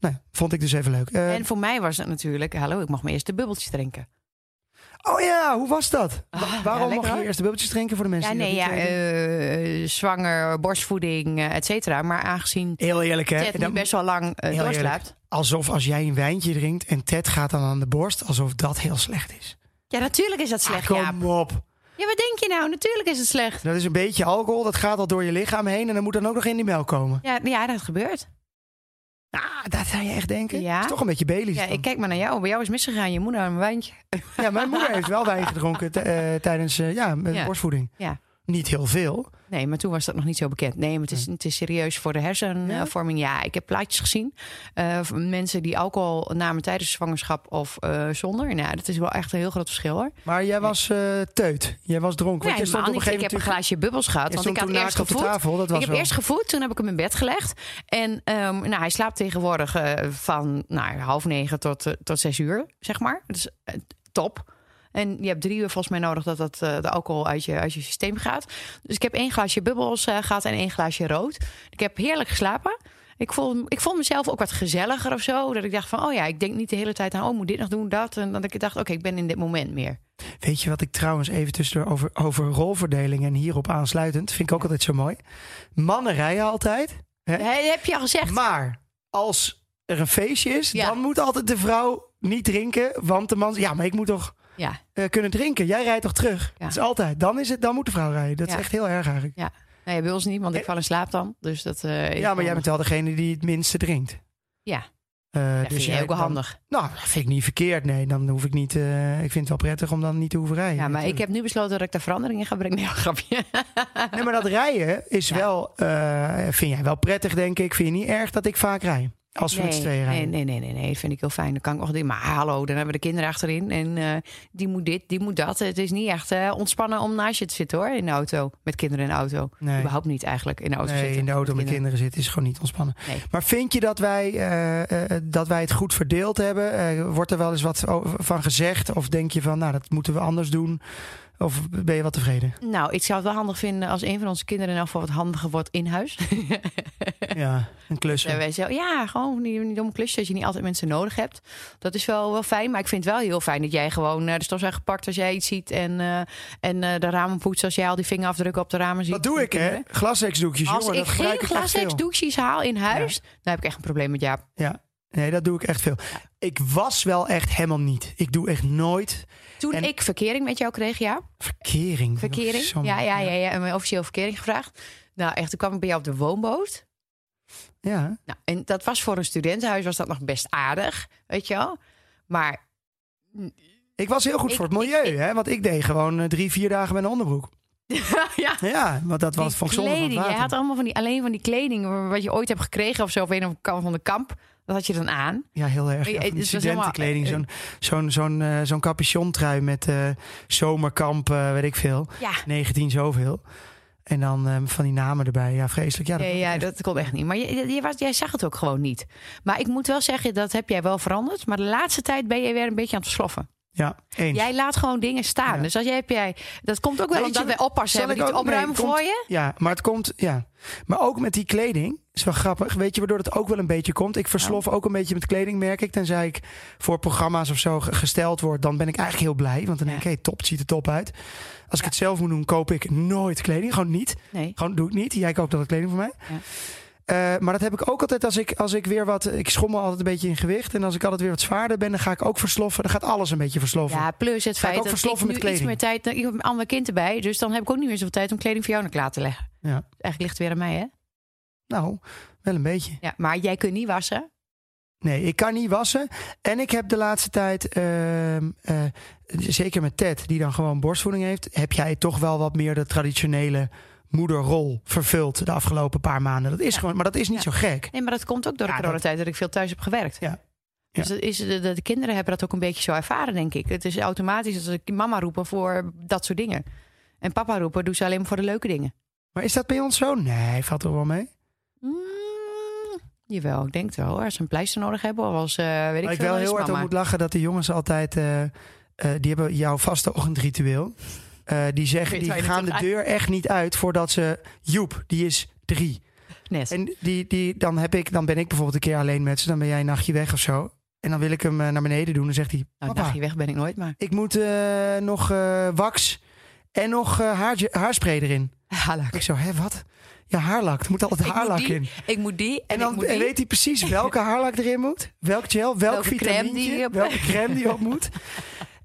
Nou, vond ik dus even leuk. Eh, En voor mij was het natuurlijk... Hallo, ik mag mijn eerste bubbeltjes drinken. Oh ja, hoe was dat? Ah, Waarom mocht je eerst de bubbeltjes drinken voor de mensen Ja, die nee, ja, eh, zwanger, borstvoeding, eh, et cetera. Maar aangezien Heel eerlijk, hè? Ted nu best wel lang Heel doorslaapt. Alsof als jij een wijntje drinkt en Ted gaat dan aan de borst, alsof dat heel slecht is. Ja, natuurlijk is dat slecht, Ah, Jaap. kom op. Ja, wat denk je nou? Natuurlijk is het slecht. Dat is een beetje alcohol, dat gaat al door je lichaam heen en dan moet dan ook nog in die melk komen. Ja, ja dat gebeurt. Ah, dat zou je echt denken. Ja. Is toch een beetje Baileys Ja, dan. ik kijk maar naar jou. Bij jou is misgegaan. Je moeder een wijntje. Ja, mijn moeder heeft wel wijn gedronken eh, tijdens ja, met Ja. borstvoeding. Ja. Niet heel veel. Nee, maar toen was dat nog niet zo bekend. Nee, maar het is, het is serieus voor de hersenvorming. Ja, ik heb plaatjes gezien. eh, mensen die alcohol namen tijdens zwangerschap of eh, zonder. Nou, dat is wel echt een heel groot verschil hoor. Maar jij was eh, teut. Jij was dronken. Want je man, op een ik, gegeven ik heb een glaasje bubbels gehad. Want ik had eerst gevoed. tafel. Dat was Ik heb wel... eerst gevoed, toen heb ik hem in bed gelegd. En ehm, nou, hij slaapt tegenwoordig van nou, half negen tot, tot zes uur, zeg maar. Dus top. En je hebt drie uur volgens mij nodig dat dat, eh, de alcohol uit je, uit je systeem gaat. Dus ik heb één glaasje bubbels eh, gehad en één glaasje rood. Ik heb heerlijk geslapen. Ik vond, ik vond mezelf ook wat gezelliger of zo. Dat ik dacht van, oh ja, ik denk niet de hele tijd aan... oh, moet dit nog doen, dat. En dat ik dacht, oké, ik ben in dit moment meer. Weet je wat ik trouwens even tussendoor over, over rolverdeling en hierop aansluitend... vind ik ook altijd zo mooi. Mannen rijden altijd. Hè? Dat heb je al gezegd. Maar als er een feestje is, Ja. dan moet altijd de vrouw niet drinken. Want de man... Ja, maar ik moet toch Ja. eh, kunnen drinken. Jij rijdt toch terug? Ja. Dat is altijd. Dan, is het, dan moet de vrouw rijden. Dat Ja. is echt heel erg eigenlijk. Nee, bij ons niet, want ik val in slaap dan. Dus dat, is Ja, maar jij bent wel degene die het minste drinkt. Ja. Eh, Dat vind jij ook wel handig. Nou, dat vind ik niet verkeerd. Nee, dan hoef ik niet. ik vind het wel prettig om dan niet te hoeven rijden. Ja, maar ik heb nu besloten dat ik daar verandering in ga brengen. Nee, grapje. Nee, maar dat rijden is Ja. wel. vind jij wel prettig, denk ik. Vind je niet erg dat ik vaak rij? Als we met z'n tweeën nee, nee, nee, nee, nee, dat vind ik heel fijn. Dan kan ik nog. Maar hallo, dan hebben we de kinderen achterin. En eh, die moet dit, die moet dat. Het is niet echt eh, ontspannen om naast je te zitten hoor. In de auto. Met kinderen in de auto. Nee. Überhaupt niet eigenlijk in de auto Nee, zitten. in de auto met kinderen. kinderen zitten is gewoon niet ontspannen. Nee. Maar vind je dat wij, eh, dat wij het goed verdeeld hebben? Wordt er wel eens wat van gezegd? Of denk je van, nou, dat moeten we anders doen? Of ben je wat tevreden? Nou, ik zou het wel handig vinden als een van onze kinderen in elk geval wat handiger wordt in huis. Ja, een klus. Ja, wij zo, ja, gewoon die, die domme klusjes dat je niet altijd mensen nodig hebt. Dat is wel, wel fijn. Maar ik vind het wel heel fijn dat jij gewoon eh, de stofzuiger pakt als jij iets ziet. En, eh, en eh, de ramen poetst als jij al die vingerafdrukken op de ramen ziet. Dat doe ik, hè? Glasseksdoekjes, Als jongen. ik dat gebruik geen ik echt veel. glasseksdoekjes haal in huis, dan heb ik echt een probleem met Jaap. Ja, nee, dat doe ik echt veel. Ik was wel echt helemaal niet. Ik doe echt nooit Toen En- ik verkering met jou kreeg, ja. verkering. Verkering. Ja, ja, ja, ja. En mijn officieel verkering gevraagd. Nou, echt, toen kwam ik bij jou op de woonboot. Ja. Nou, en dat was voor een studentenhuis was dat nog best aardig, weet je wel. Maar Ik was heel goed Ik- voor het milieu, ik- hè? Want ik deed gewoon eh, drie, vier dagen met een onderbroek. ja, Ja, want dat was kleding. Jij water. had allemaal van die, alleen van die kleding wat je ooit hebt gekregen of zo, of een van de kamp. Dat had je dan aan. Ja, heel erg. Eh, Ja, die studentenkleding. eh, Zo'n zo'n zo'n eh, zo'n capuchontrui met eh, zomerkamp, eh, weet ik veel. Ja, 19 zoveel. En dan eh, van die namen erbij. Ja, vreselijk. Ja, dat ja, echt- dat kon echt niet. Maar je, je, was, jij zag het ook gewoon niet. Maar ik moet wel zeggen, dat heb jij wel veranderd. Maar de laatste tijd ben je weer een beetje aan het sloffen. Ja eens. Jij laat gewoon dingen staan. Ja. Dus als jij, heb jij, dat komt ook wel omdat wij oppassen hebben die nee, opruimen komt- voor je. Ja, maar het komt, ja. Maar ook met die kleding, is wel grappig. Weet je waardoor het ook wel een beetje komt? Ik verslof ook een beetje met kleding, merk ik. Tenzij ik voor programma's of zo ge- gesteld word, dan ben ik eigenlijk heel blij. Want dan denk ik, Ja. hey, top, het ziet er top uit. Als ik het zelf moet doen, koop ik nooit kleding. Gewoon niet. Nee. Gewoon doe ik niet. Jij koopt altijd kleding voor mij. Ja. Eh, maar dat heb ik ook altijd als ik, als ik weer wat... Ik schommel altijd een beetje in gewicht. En als ik altijd weer wat zwaarder ben, dan ga ik ook versloffen. Dan gaat alles een beetje versloffen. Ja, plus het feit dat ik nu iets meer tijd... Ik heb een ander kind erbij, dus dan heb ik ook niet meer zoveel tijd om kleding voor jou naar klaar te leggen. Ja. Eigenlijk ligt het weer aan mij, hè? Nou, wel een beetje. Ja, maar jij kunt niet wassen. Nee, ik kan niet wassen. En ik heb de laatste tijd, ehm, eh, zeker met Ted, die dan gewoon borstvoeding heeft, heb jij toch wel wat meer de traditionele moederrol vervuld de afgelopen paar maanden. Dat is Ja. gewoon, maar dat is niet Ja. zo gek. Nee, maar dat komt ook door de coronatijd dat ik veel thuis heb gewerkt. Ja. Dus dat is, de, de, de kinderen hebben dat ook een beetje zo ervaren, denk ik. Het is automatisch dat ze mama roepen voor dat soort dingen. En papa roepen doen ze alleen maar voor de leuke dingen. Maar is dat bij ons zo? Nee, valt er wel mee. Mm, jawel, ik denk het wel. Als ze een pleister nodig hebben of als, eh, weet ik Waar ik veel, wel heel hard om moet lachen dat de jongens altijd, eh, eh, die hebben jouw vaste ochtendritueel. Eh, die zeggen, die gaan de deur echt niet uit voordat ze, Joep, die is drie. En die, die, dan, heb ik, dan ben ik bijvoorbeeld een keer alleen met ze. Dan ben jij een nachtje weg of zo. En dan wil ik hem eh, naar beneden doen. Dan zegt hij, Nou, papa, dagje weg ben ik nooit, maar... ik moet eh, nog wax en nog haar, haarspray erin. Haarlak. Ik zo, hè, wat? Ja, haarlak. Er moet altijd Ik moet haarlak die, in. Ik moet die en, En dan ik moet en weet hij precies welke haarlak erin moet. Welk gel, welk Welke op- welke crème die op moet.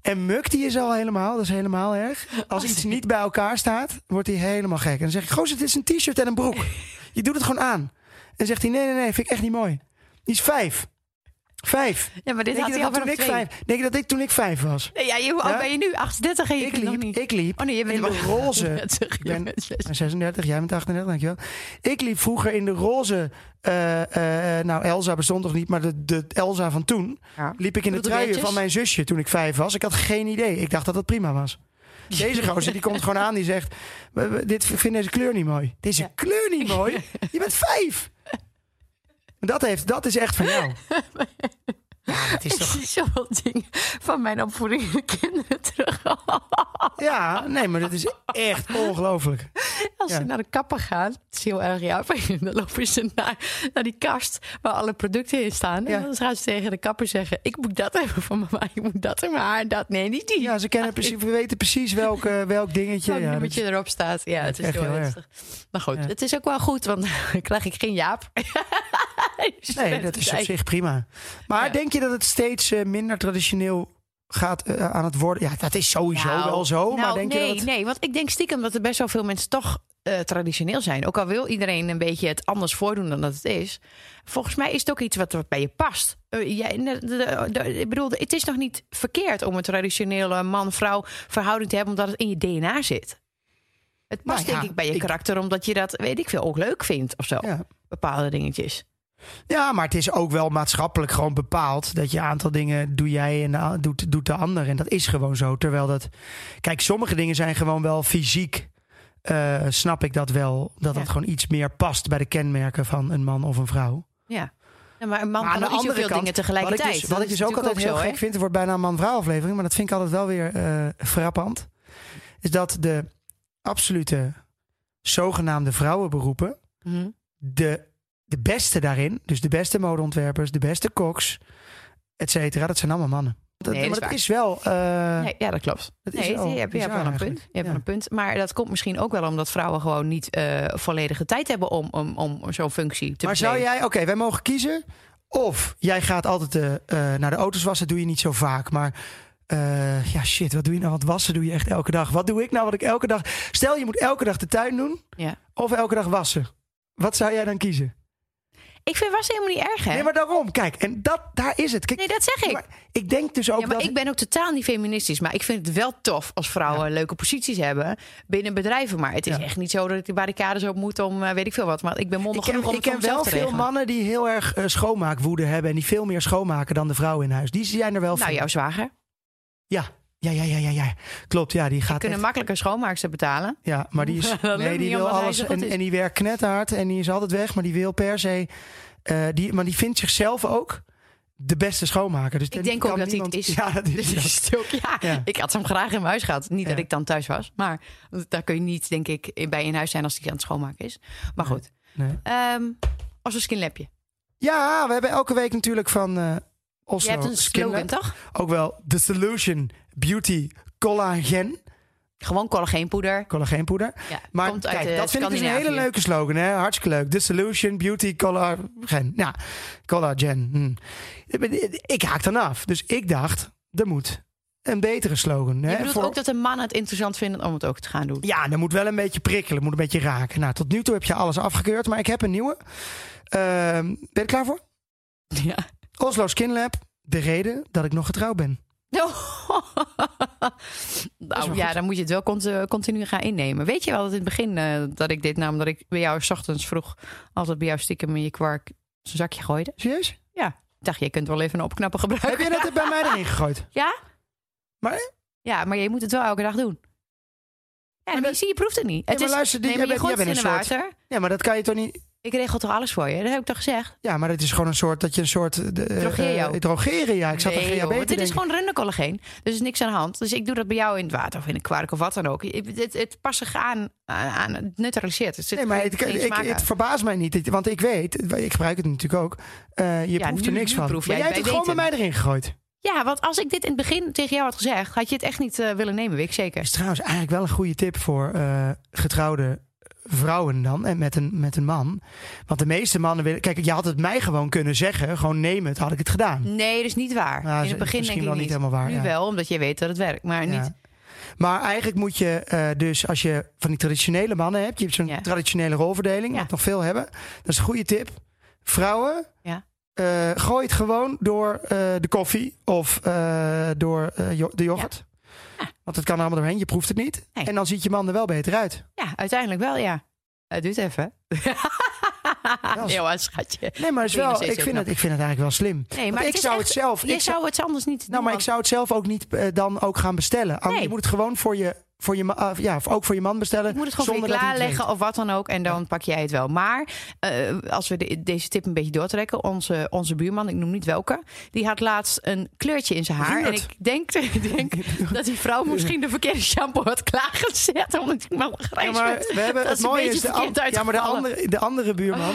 En Muk die is al helemaal, dat is helemaal erg. Als iets niet bij elkaar staat, wordt hij helemaal gek. En dan zeg ik, gozer, dit is een t-shirt en een broek. Je doet het gewoon aan. En zegt hij, nee, nee, nee, vind ik echt niet mooi. Die is vijf. Vijf. Ja, maar dit Denk had je, hij al dat toen ik twee. vijf, denk je dat ik toen ik vijf was? Nee, ja, je, hoe oud ben je nu? 38 en je Ik kunt nog liep, niet. ik liep Oh nee, je bent in de roze. Dat zeg ik, Ik ben- je bent zes. Ik ben 36, jij bent 38, dankjewel. Ik liep vroeger in de roze. eh, eh, nou, Elsa bestond nog niet, maar de, de Elsa van toen. Ja. Liep ik in de truien van mijn zusje toen ik vijf was. Ik had geen idee. Ik dacht dat dat prima was. Deze gozer die komt gewoon aan, die zegt: "We- we- dit, vind deze kleur niet mooi. Deze Ja. kleur niet mooi? Je bent vijf. Dat, heeft, dat is echt van jou. Ja, dat is Ik toch. zie zoveel dingen van mijn opvoeding in de kinderen terug. Ja, nee, maar dat is echt ongelooflijk. Als Ja. ze naar de kapper gaan, het is heel erg ja, dan lopen ze naar, naar die kast waar alle producten in staan. Ja. En dan gaan ze tegen de kapper zeggen: Ik moet dat hebben van mama, ik moet dat mijn haar, dat. Nee, niet die. Ja, ze kennen precies, we weten precies welk, eh, welk dingetje. Welk Ja, dat erop staat. Ja, het is heel heel erg. Maar goed, het is ook wel goed, want dan krijg ik geen Jaap. Nee, dat is op zich prima. Maar Ja. denk je dat het steeds eh, minder traditioneel gaat eh, aan het worden? Ja, dat is sowieso Nou, wel zo. maar nou, denk nee, je dat nee, want ik denk stiekem dat er best wel veel mensen toch eh, traditioneel zijn. Ook al wil iedereen een beetje het anders voordoen dan dat het is. Volgens mij is het ook iets wat bij je past. Jij- de- de- de- ik bedoel, het is nog niet verkeerd om een traditionele man-vrouw verhouding te hebben, omdat het in je DNA zit. Het past Nou ja, denk ik bij je ik- karakter, omdat je dat, weet ik veel, ook leuk vindt of zo. Ja. Bepaalde dingetjes. Ja, maar het is ook wel maatschappelijk gewoon bepaald dat je een aantal dingen doe jij en de- doet, doet de ander. En dat is gewoon zo. Terwijl dat. Kijk, sommige dingen zijn gewoon wel fysiek. eh, snap ik dat wel. Dat Ja. het gewoon iets meer past bij de kenmerken van een man of een vrouw. Ja. Ja, maar een man Maar aan kan de ook andere kant, dingen tegelijkertijd. Wat ik dus, wat Dat ik is dus ook altijd heel zo, gek vind, er wordt bijna een man-vrouw aflevering, maar dat vind ik altijd wel weer eh, frappant. Is dat de absolute zogenaamde vrouwenberoepen? Mhm. de, de beste daarin, dus de beste modeontwerpers, de beste koks, et cetera, dat zijn allemaal mannen. Dat, Nee, dat maar is dat is wel. eh, Nee, ja, dat klopt. dat is Nee, wel je hebt, je hebt wel een punt. Je hebt Ja. wel een punt. Maar dat komt misschien ook wel omdat vrouwen gewoon niet eh, volledige tijd hebben om, om, om zo'n functie te Maar zou jij, oké, wij mogen kiezen. Of jij gaat altijd de, eh, naar de auto's wassen, doe je niet zo vaak. Maar ja, shit, wat doe je nou? Want wassen doe je echt elke dag. Wat doe ik nou wat ik elke dag. Stel, je moet elke dag de tuin doen. Ja. Of elke dag wassen. Wat zou jij dan kiezen? Ik vind was helemaal niet erg, hè? Nee, maar daarom. Kijk, en dat, daar is het. Kijk, Nee, dat zeg ik. maar ik denk dus ook Ja, maar dat. ik ben ook totaal niet feministisch. Maar ik vind het wel tof als vrouwen leuke posities hebben binnen bedrijven. Maar het is Ja. echt niet zo dat ik de barricades op moet om eh, weet ik veel wat. Maar ik ben ik mondig ken, genoeg om ik ken wel veel mannen die heel erg eh, schoonmaakwoede hebben. En die veel meer schoonmaken dan de vrouwen in huis. Die zijn er wel Nou, voor. jouw zwager. Ja, ja, ja, ja, ja, ja. Klopt, ja. Die gaat Kunnen echt- makkelijker schoonmaakster betalen. Ja, maar die is. Nee, die wil alles. En, die werkt knetterhard en die is altijd weg, maar die wil per se. eh, die, maar die vindt zichzelf ook de beste schoonmaker. Dus Ik denk ook dat hij het is. Ja, dat is Dus ook. ja, Ja. ik had hem graag in mijn huis gehad. Niet dat ik dan thuis was. Maar daar kun je niet, denk ik, bij in huis zijn als hij aan het schoonmaken is. Maar Nee. goed. Nee. Ehm als een skinlapje. Ja, we hebben elke week natuurlijk van eh Oslo. Je hebt een slogan, toch? Ook wel The Solution Beauty Collagen. Gewoon collageenpoeder. Collageenpoeder. Ja, Maar komt uit kijk, eh, dat vind ik dus een hele leuke slogan. Hè? Hartstikke leuk. The Solution Beauty Collagen. Ja, collagen. Hm. Ik haak dan af. Dus ik dacht, er moet een betere slogan. Je hè, bedoelt voor- ook dat de mannen het interessant vinden om het ook te gaan doen. Ja, er moet wel een beetje prikkelen, moet een beetje raken. Nou, tot nu toe heb je alles afgekeurd, maar ik heb een nieuwe. Ehm, ben je er klaar voor? Ja. Oslo Skin Lab, de reden dat ik nog getrouwd ben. nou ja, goed. dan moet je het wel cont- continu gaan innemen. Weet je wel dat in het begin eh, dat ik dit nam, omdat ik bij jou 's ochtends vroeg altijd bij jou stiekem in je kwark zo'n zakje gooide. Serieus? Ik dacht, je kunt wel even een opknapper Heb gebruiken. je dat bij mij erin gegooid? Ja? Maar- Ja, maar je moet het wel elke dag doen. Ja, maar dat- je, zie, je proeft het niet. Ja, Het maar is, luister, die- nee, maar je in een soort- water. Ja, maar dat kan je toch niet... Ik regel toch alles voor je? Dat heb ik toch gezegd? Ja, maar het is gewoon een soort dat je een soort. De, eh, Drogeer jou. eh, drogeren, ja. Ik zat nee, aan GHB dit is gewoon rundercollageen. Dus er is niks aan de hand. Dus ik doe dat bij jou in het water of in een kwark of wat dan ook. Het, het, het past zich aan, aan, het neutraliseert. Er zit Nee, maar het, ik, smaak het verbaast mij niet. Het- Want ik weet, ik gebruik het natuurlijk ook. eh, je Ja, proeft nu- er niks van. proef jij jij hebt het het gewoon bij mij erin gegooid. Ja, want als ik dit in het begin tegen jou had gezegd, had je het echt niet willen nemen, weet ik zeker. is trouwens eigenlijk wel een goede tip voor eh, getrouwde vrouwen dan. En met een, met een man. Want de meeste mannen willen... Kijk, je had het mij gewoon kunnen zeggen. Gewoon neem het, had ik het gedaan. Nee, dat is niet waar. Nou, in het begin misschien denk ik wel niet helemaal waar, Nu ja. wel, omdat je weet dat het werkt, maar Ja. niet. Maar eigenlijk moet je eh, dus, als je van die traditionele mannen hebt, je hebt zo'n Ja. traditionele rolverdeling, Ja. wat nog veel hebben. Dat is een goede tip. Vrouwen, Ja. eh, gooi het gewoon door eh, de koffie of door de yoghurt. Want het kan er allemaal doorheen, je proeft het niet. Nee. En dan ziet je man er wel beter uit. Ja, uiteindelijk wel, ja. Het duurt even. is- Heel schatje. Nee, maar het is wel, ik, vind het, ik vind het eigenlijk wel slim. Nee, Want maar ik het zou echt- het zelf. Je ik zou, het anders niet doen. nou, maar ik zou het zelf ook niet eh, dan ook gaan bestellen. Nee. Je moet het gewoon voor je, voor je, ah, ja, ook voor je man bestellen. Ik moet het gewoon voor je zonder hij het klaarleggen of wat dan ook. En dan pak jij het wel. Maar eh, als we de- deze tip een beetje doortrekken. Onze, onze buurman, ik noem niet welke. Die had laatst een kleurtje in zijn haar. En ik denk, ik denk dat die vrouw misschien de verkeerde shampoo had klaargezet. Omdat ik maar Ja, grijs maar werd. we hebben Dat het mooie is de, an- ja, maar de andere, de andere buurman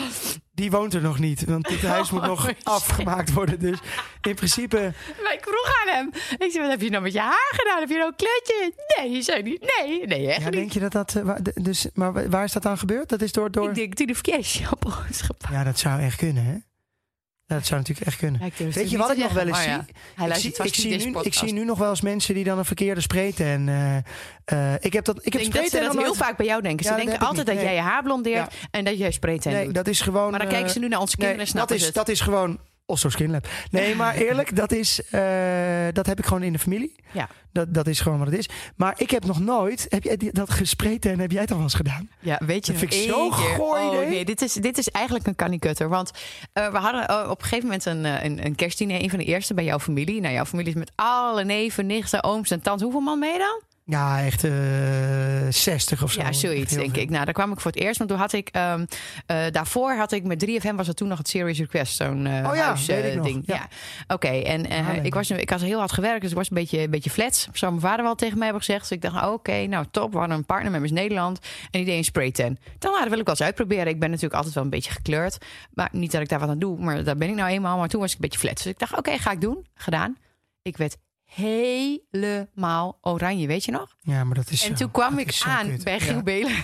die woont er nog niet, want dit huis moet nog Oh, shit. afgemaakt worden. Dus in principe, Maar ik vroeg aan hem. Ik zei, wat heb je nou met je haar gedaan? Heb je nou een kleurtje? Nee, je zei niet. Nee, nee, echt ja, niet. denk je dat dat, eh, dus, maar wa- waar is dat dan gebeurd? Dat is door, door. Ik denk dat hij de verkeerde shampoo is gepakt. Ja, dat zou echt kunnen, hè? Ja, dat zou natuurlijk echt kunnen. Ja, Weet je wat ik nog wel eens zie? Hij Ik zie, ik, nu, ik zie nu nog wel eens mensen die dan een verkeerde sprayten. En eh, ik heb dat. Ik Ik heb denk dat ze dat heel nooit- vaak bij jou denken. Ze denken altijd dat jij je haar blondeert en dat jij spraytan Nee, doet. dat is gewoon. maar dan eh, kijken ze nu naar onze kinderen nee, dat is, dat is gewoon. Osso Skinlab. Nee, maar eerlijk, dat is. eh, dat heb ik gewoon in de familie. Ja. Dat, dat is gewoon wat het is. Maar ik heb nog nooit. Heb jij die- dat gesprayten en heb jij het al wel eens gedaan? Ja, weet je Dat vind ik zo'n keer- gooi Oh nee, dit is, dit is eigenlijk een kannikutter. Want eh, we hadden eh, op een gegeven moment een, eh, een, een kerstdiner. Een van de eerste bij jouw familie. Nou, jouw familie is met alle neven, nichten, ooms en tantes. Hoeveel man je dan? Ja, echt eh 60 of zo. Ja, zoiets, denk veel. ik. Nou, daar kwam ik voor het eerst. Want toen had ik... ehm, eh, daarvoor had ik met 3FM was het toen nog het Serious Request. Zo'n eh Oh ja, huis, ding. Ja. Ja. Oké, en ik, was, ik had heel hard gewerkt. Dus ik was een beetje, een beetje flats. Zou mijn vader wel tegen mij hebben gezegd. Dus ik dacht, oké, nou top. We hadden een partner met Nederland. En die deed een spraytan. Dan nou, dat wil ik wel eens uitproberen. Ik ben natuurlijk altijd wel een beetje gekleurd. Maar niet dat ik daar wat aan doe. Maar daar ben ik nou eenmaal. Maar toen was ik een beetje flats. Dus ik dacht, oké, ga ik doen. Gedaan. Ik werd helemaal oranje, weet je nog? Ja, maar dat is. En zo- toen kwam ik is aan kut. bij Ja. Giel Belen.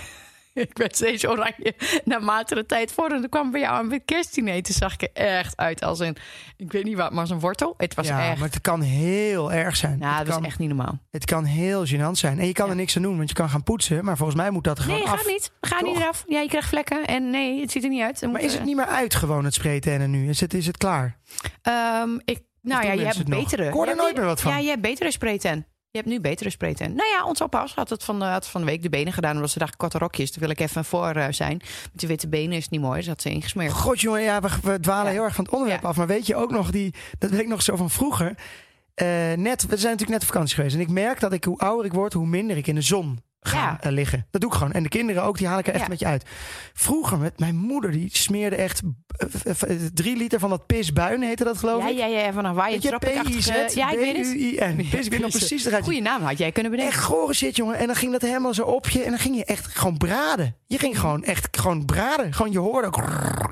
ik werd steeds oranje naarmate de tijd voor. En toen kwam bij jou aan met kerstdiner. Toen zag ik er echt uit als een, ik weet niet wat, maar als een wortel. Het was ja, echt, maar het kan heel erg zijn. nou, het, dat kan, echt niet normaal. het kan heel gênant zijn. En je kan Ja. er niks aan doen, want je kan gaan poetsen. Maar volgens mij moet dat er gewoon Nee, af. gaat niet. Ga niet eraf. Ja, je krijgt vlekken. En nee, het ziet er niet uit. Dan Maar is het eh, niet meer uit gewoon het spraytennen nu? Is het, is het klaar? ehm, ik, nou ja, je hebt betere. Ik hoor er nooit meer wat van. Ja, je hebt betere sprayten. Je hebt nu betere sprayten. Nou ja, ons oppas had het van de, had van de week de benen gedaan. Omdat ze dacht korte rokjes. Daar wil ik even voor eh, zijn. Met die witte benen is het niet mooi. Ze had ze ingesmeerd. God jongen, ja, we, we dwalen Ja. heel erg van het onderwerp Ja. af. Maar weet je ook nog, die, dat weet ik nog zo van vroeger. Eh, net, we zijn natuurlijk net op vakantie geweest. En ik merk dat ik, hoe ouder ik word, hoe minder ik in de zon ga Ja. eh, liggen. Dat doe ik gewoon. En de kinderen ook, die haal ik er echt Ja. met je uit. Vroeger met mijn moeder, die smeerde echt eh, eh, drie liter van dat pisbuin, heette dat geloof Ja, ik. ja, ja, van Hawaii. Je, tropic-achtige- Ja, ik weet het. Ik weet nog precies eruit. Goeie naam had jij kunnen bedenken. Echt gore shit, jongen. En dan ging dat helemaal zo op je. En dan ging je echt gewoon braden. Je ging gewoon echt gewoon braden. Gewoon je hoorde ook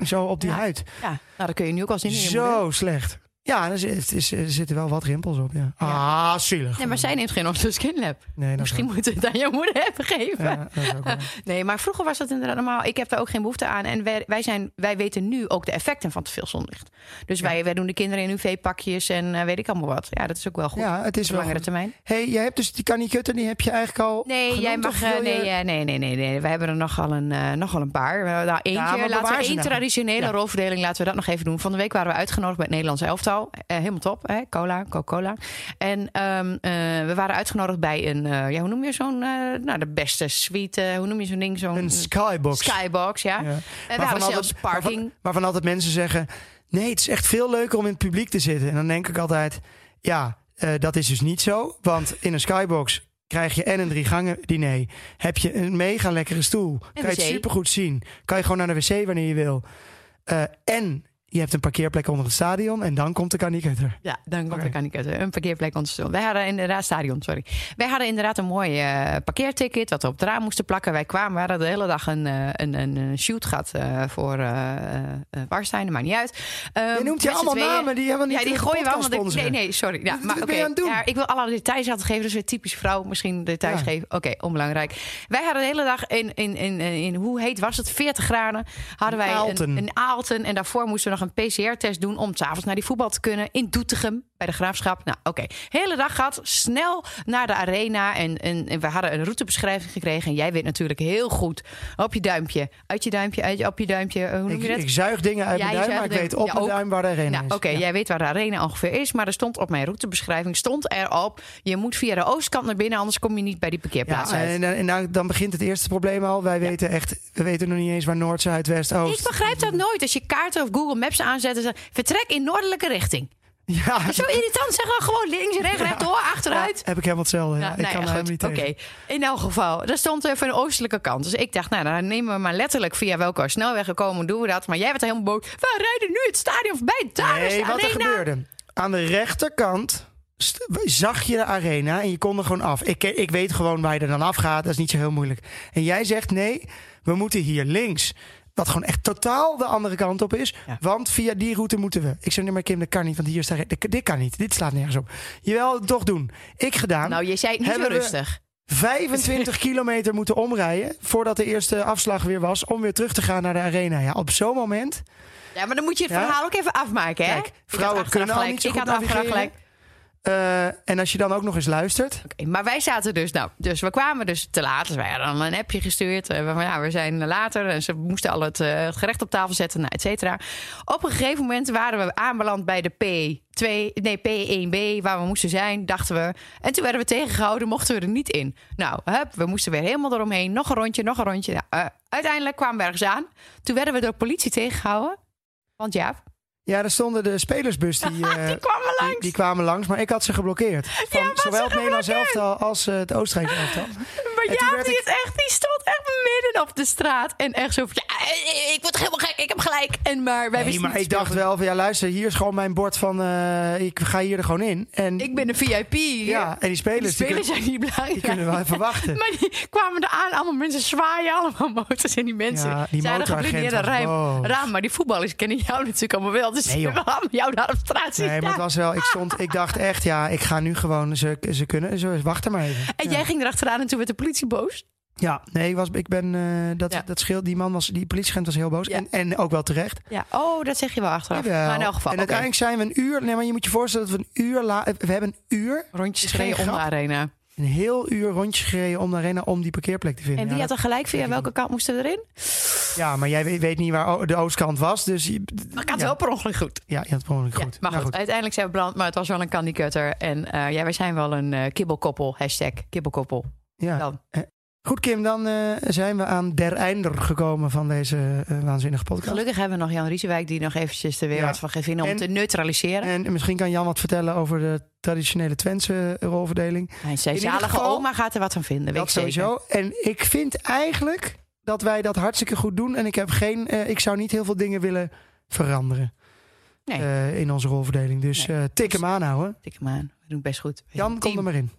zo op die Ja. huid. Ja, nou, dat kun je nu ook al zien. Zo slecht. Ja, er, zit- er zitten wel wat rimpels op. Ja. Ah, zielig. Nee, maar zij neemt geen onze skinlab. Nee, dat Misschien is moeten we het aan jouw moeder hebben gegeven. ja. Nee, maar vroeger was dat inderdaad normaal. Ik heb daar ook geen behoefte aan. En wij, wij, zijn, wij weten nu ook de effecten van te veel zonlicht. Dus wij, wij doen de kinderen in UV-pakjes en eh, weet ik allemaal wat. Ja, dat is ook wel goed. Ja, het is Op wel langere goed. termijn. hey, jij hebt dus die kanikutten, die heb je eigenlijk al Nee, genoemd, jij mag. eh, je- nee, nee, nee, nee, nee. We hebben er nogal een, eh, nogal een paar. Nou, eentje. maar laten we één nou. traditionele rolverdeling. Laten we dat nog even doen. Van de week waren we uitgenodigd bij het Nederlands elftal. Eh, helemaal top, hè? Cola, Coca-Cola. En ehm, eh, we waren uitgenodigd bij een. eh, ja, hoe noem je zo'n. nou, de beste suite. hoe noem je zo'n ding? Zo'n Een skybox. skybox, ja. Ja. En hadden zelfs altijd- parking. Waarvan, waarvan altijd mensen zeggen... Nee, het is echt veel leuker om in het publiek te zitten. En dan denk ik altijd... Ja, dat is dus niet zo. Want in een skybox krijg je en een drie gangen diner. Heb je een mega lekkere stoel. kan je het supergoed zien. Kan je gewoon naar de wc wanneer je wil. En je hebt een parkeerplek onder het stadion. En dan komt de kanikutter. Ja, dan komt de kaniketten. Een parkeerplek ontstond. Wij hadden inderdaad stadion, sorry. Wij hadden inderdaad een mooi eh, parkeerticket dat we op het raam moesten plakken. Wij kwamen, we hadden de hele dag een, eh, een, een, shoot gehad eh, voor uh, Warstein, maar niet uit. Je noemt je allemaal namen die helemaal niet Ja, die gooien we allemaal. Nee, nee, sorry. Ja, Wat- maar wat oké. het? Ja, ik wil alle details altijd geven. Dus weer typisch vrouw, misschien details Ja. geven. Oké, onbelangrijk. Wij hadden de hele dag in, in, in, in, hoe heet was het? 40 graden. Hadden wij Aalten. een, een Aalten. En daarvoor moesten we een PCR-test doen om s'avonds naar die voetbal te kunnen. In Doetinchem, bij de Graafschap. Nou, oké. Hele dag gehad. Snel naar de arena. En, en, en we hadden een routebeschrijving gekregen. En jij weet natuurlijk heel goed op je duimpje. Uit je duimpje, uit je, op je duimpje. eh, Hoe noem Ik, je dat? ik zuig dingen uit mijn duim, maar ik weet op Ja, mijn ook. duim waar de arena Nou, is. oké, Ja. jij weet waar de arena ongeveer is. Maar er stond op mijn routebeschrijving stond erop... je moet via de oostkant naar binnen, anders kom je niet bij die parkeerplaats Ja, uit. en, en nou, dan begint het eerste probleem al. Wij weten echt, we weten nog niet eens waar Noord, Zuid, West, Oost. Ik begrijp dat nooit. Als je kaarten of Google Maps aanzet... en zegt, vertrek in noordelijke richting. Ja, Zo irritant. Zeg dan gewoon links, rechts, rechtdoor, achteruit. heb ik helemaal hetzelfde. Ja. Ik nou kan ja, niet Oké, in elk geval. Er stond even een oostelijke kant. Dus ik dacht, nou, dan nemen we maar letterlijk via welke snelweg gekomen doen we dat. Maar jij werd helemaal boos. We rijden nu het stadion voorbij. Daar is Nee, de wat er gebeurde. Aan de rechterkant zag je de arena en je kon er gewoon af. Ik, ik weet gewoon waar je er dan afgaat. Dat is niet zo heel moeilijk. En jij zegt nee, we moeten hier links. Wat gewoon echt totaal de andere kant op is. Ja. Want via die route moeten we. Ik zeg, nee maar Kim, dat kan niet. Want hier de, dit, kan niet. Dit slaat nergens op. Jawel, toch doen. Ik gedaan. Nou, je zei het niet zo rustig. 25 kilometer moeten omrijden. Voordat de eerste afslag weer was. Om weer terug te gaan naar de arena. Ja, op zo'n moment. Ja, maar dan moet je het Ja? verhaal ook even afmaken, hè? Kijk, vrouwen kunnen al niet zo Ik goed navigeren. Eh, en als je dan ook nog eens luistert. Oké, maar wij zaten dus, nou, dus we kwamen dus te laat. Dus wij hadden dan een appje gestuurd. eh, van, ja, we zijn later. En ze moesten al het, eh, het gerecht op tafel zetten, nou, et cetera. Op een gegeven moment waren we aanbeland bij de P2, nee, P1B, waar we moesten zijn, dachten we. En toen werden we tegengehouden, mochten we er niet in. Nou, hup, we moesten weer helemaal eromheen. Nog een rondje, nog een rondje. Nou, uiteindelijk kwamen we ergens aan. Toen werden we door politie tegengehouden. Want ja, Ja, er stonden de spelersbus die, eh, die kwamen langs. die, die kwamen langs, maar ik had ze geblokkeerd. Van Ja, zowel het Nederlands elftal als eh, het Oostenrijkse elftal. Ja, die, ik- is echt, die stond echt midden op de straat. En echt zo van, ja, ik word helemaal gek, ik heb gelijk. En maar wij Nee, maar ik dacht wel van ja, luister, hier is gewoon mijn bord van eh, ik ga hier er gewoon in. En Ik ben een VIP. ja, en die Die spelers, die, spelers zijn niet belangrijk. die kunnen wel even wachten. Maar die kwamen er aan, allemaal mensen zwaaien, allemaal motors en die mensen. Ja, die Ze hadden motoragent geblindeerde was raam, maar die voetballers kennen jou natuurlijk allemaal wel. Dus Nee, allemaal jou daar op straat zien Nee, maar het was wel, ik stond, ik dacht echt, ja, ik ga nu gewoon, ze, ze kunnen, ze wachten maar even. En ja. jij ging erachteraan en toen werd de politie boos. Ja, nee, ik, was, ik ben, eh, dat, Ja. dat scheelt, die man was, die politieagent was heel boos. Ja. En, en ook wel terecht. Ja, oh, dat zeg je wel achteraf. Jawel. Maar in elk geval, en oké. uiteindelijk zijn we een uur, nee, maar je moet je voorstellen dat we een uur, la, we hebben een uur, rondjes gereden om de arena. een heel uur rondjes gereden om de arena om die parkeerplek te vinden. En wie Ja, had er gelijk via welke kant moesten we erin? Ja, maar jij weet, weet niet waar de oostkant was. Dus je, Maar ik had ja. wel per ongeluk goed. Ja, je had het per ongeluk goed. maar Nou, goed, uiteindelijk zijn we brand, maar het was wel een candy cutter. En eh, ja, wij zijn wel een eh, kibbelkoppel. Hashtag kibbelkoppel. Ja. Dan. Goed, Kim, dan eh, zijn we aan der einder gekomen van deze eh, waanzinnige podcast. Gelukkig hebben we nog Jan Riesewijk die nog eventjes weer Ja. wat van vinden om En- te neutraliseren. En misschien kan Jan wat vertellen over de traditionele Twentse rolverdeling. en zijn in ieder zalige geval- oma gaat er wat van vinden, weet dat ik zeker. sowieso. En ik vind eigenlijk dat wij dat hartstikke goed doen. En ik heb geen, eh, ik zou niet heel veel dingen willen veranderen Nee. eh, in onze rolverdeling. Dus Nee. eh, tik hem aan houden. Tik hem aan. We doen best goed. Jan, kom er maar in.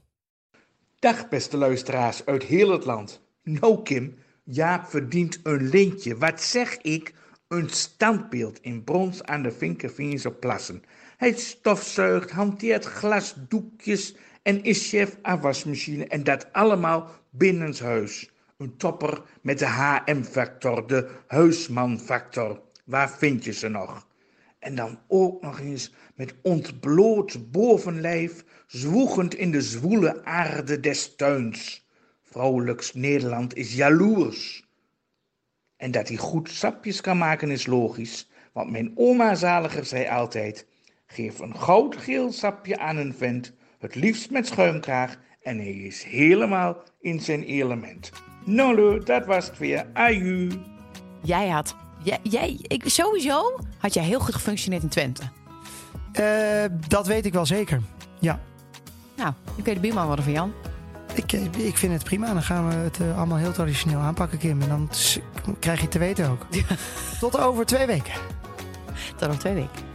Dag beste luisteraars uit heel het land. Nou Kim, Jaap verdient een lintje. Wat zeg ik? Een standbeeld in brons aan de Vinkerveense plassen. Hij stofzuigt, hanteert glasdoekjes en is chef afwasmachine. En dat allemaal binnenshuis. Een topper met de HM-factor, de huisman-factor. Waar vind je ze nog? En dan ook nog eens met ontbloot bovenlijf, zwoegend in de zwoele aarde des tuins. Vrouwelijks Nederland is jaloers. En dat hij goed sapjes kan maken is logisch, want mijn oma zaliger zei altijd: geef een goudgeel sapje aan een vent, het liefst met schuimkraag, en hij is helemaal in zijn element. Nou, dat was het weer. Aju. Jij had... Jij, jij, ik, sowieso had jij heel goed gefunctioneerd in Twente. Eh, dat weet ik wel zeker. Ja. Nou, nu kun je de buurman worden van Jan. Ik, eh, ik vind het prima. Dan gaan we het eh, allemaal heel traditioneel aanpakken, Kim. En dan s- krijg je het te weten ook. Tot over twee weken. Tot nog twee weken.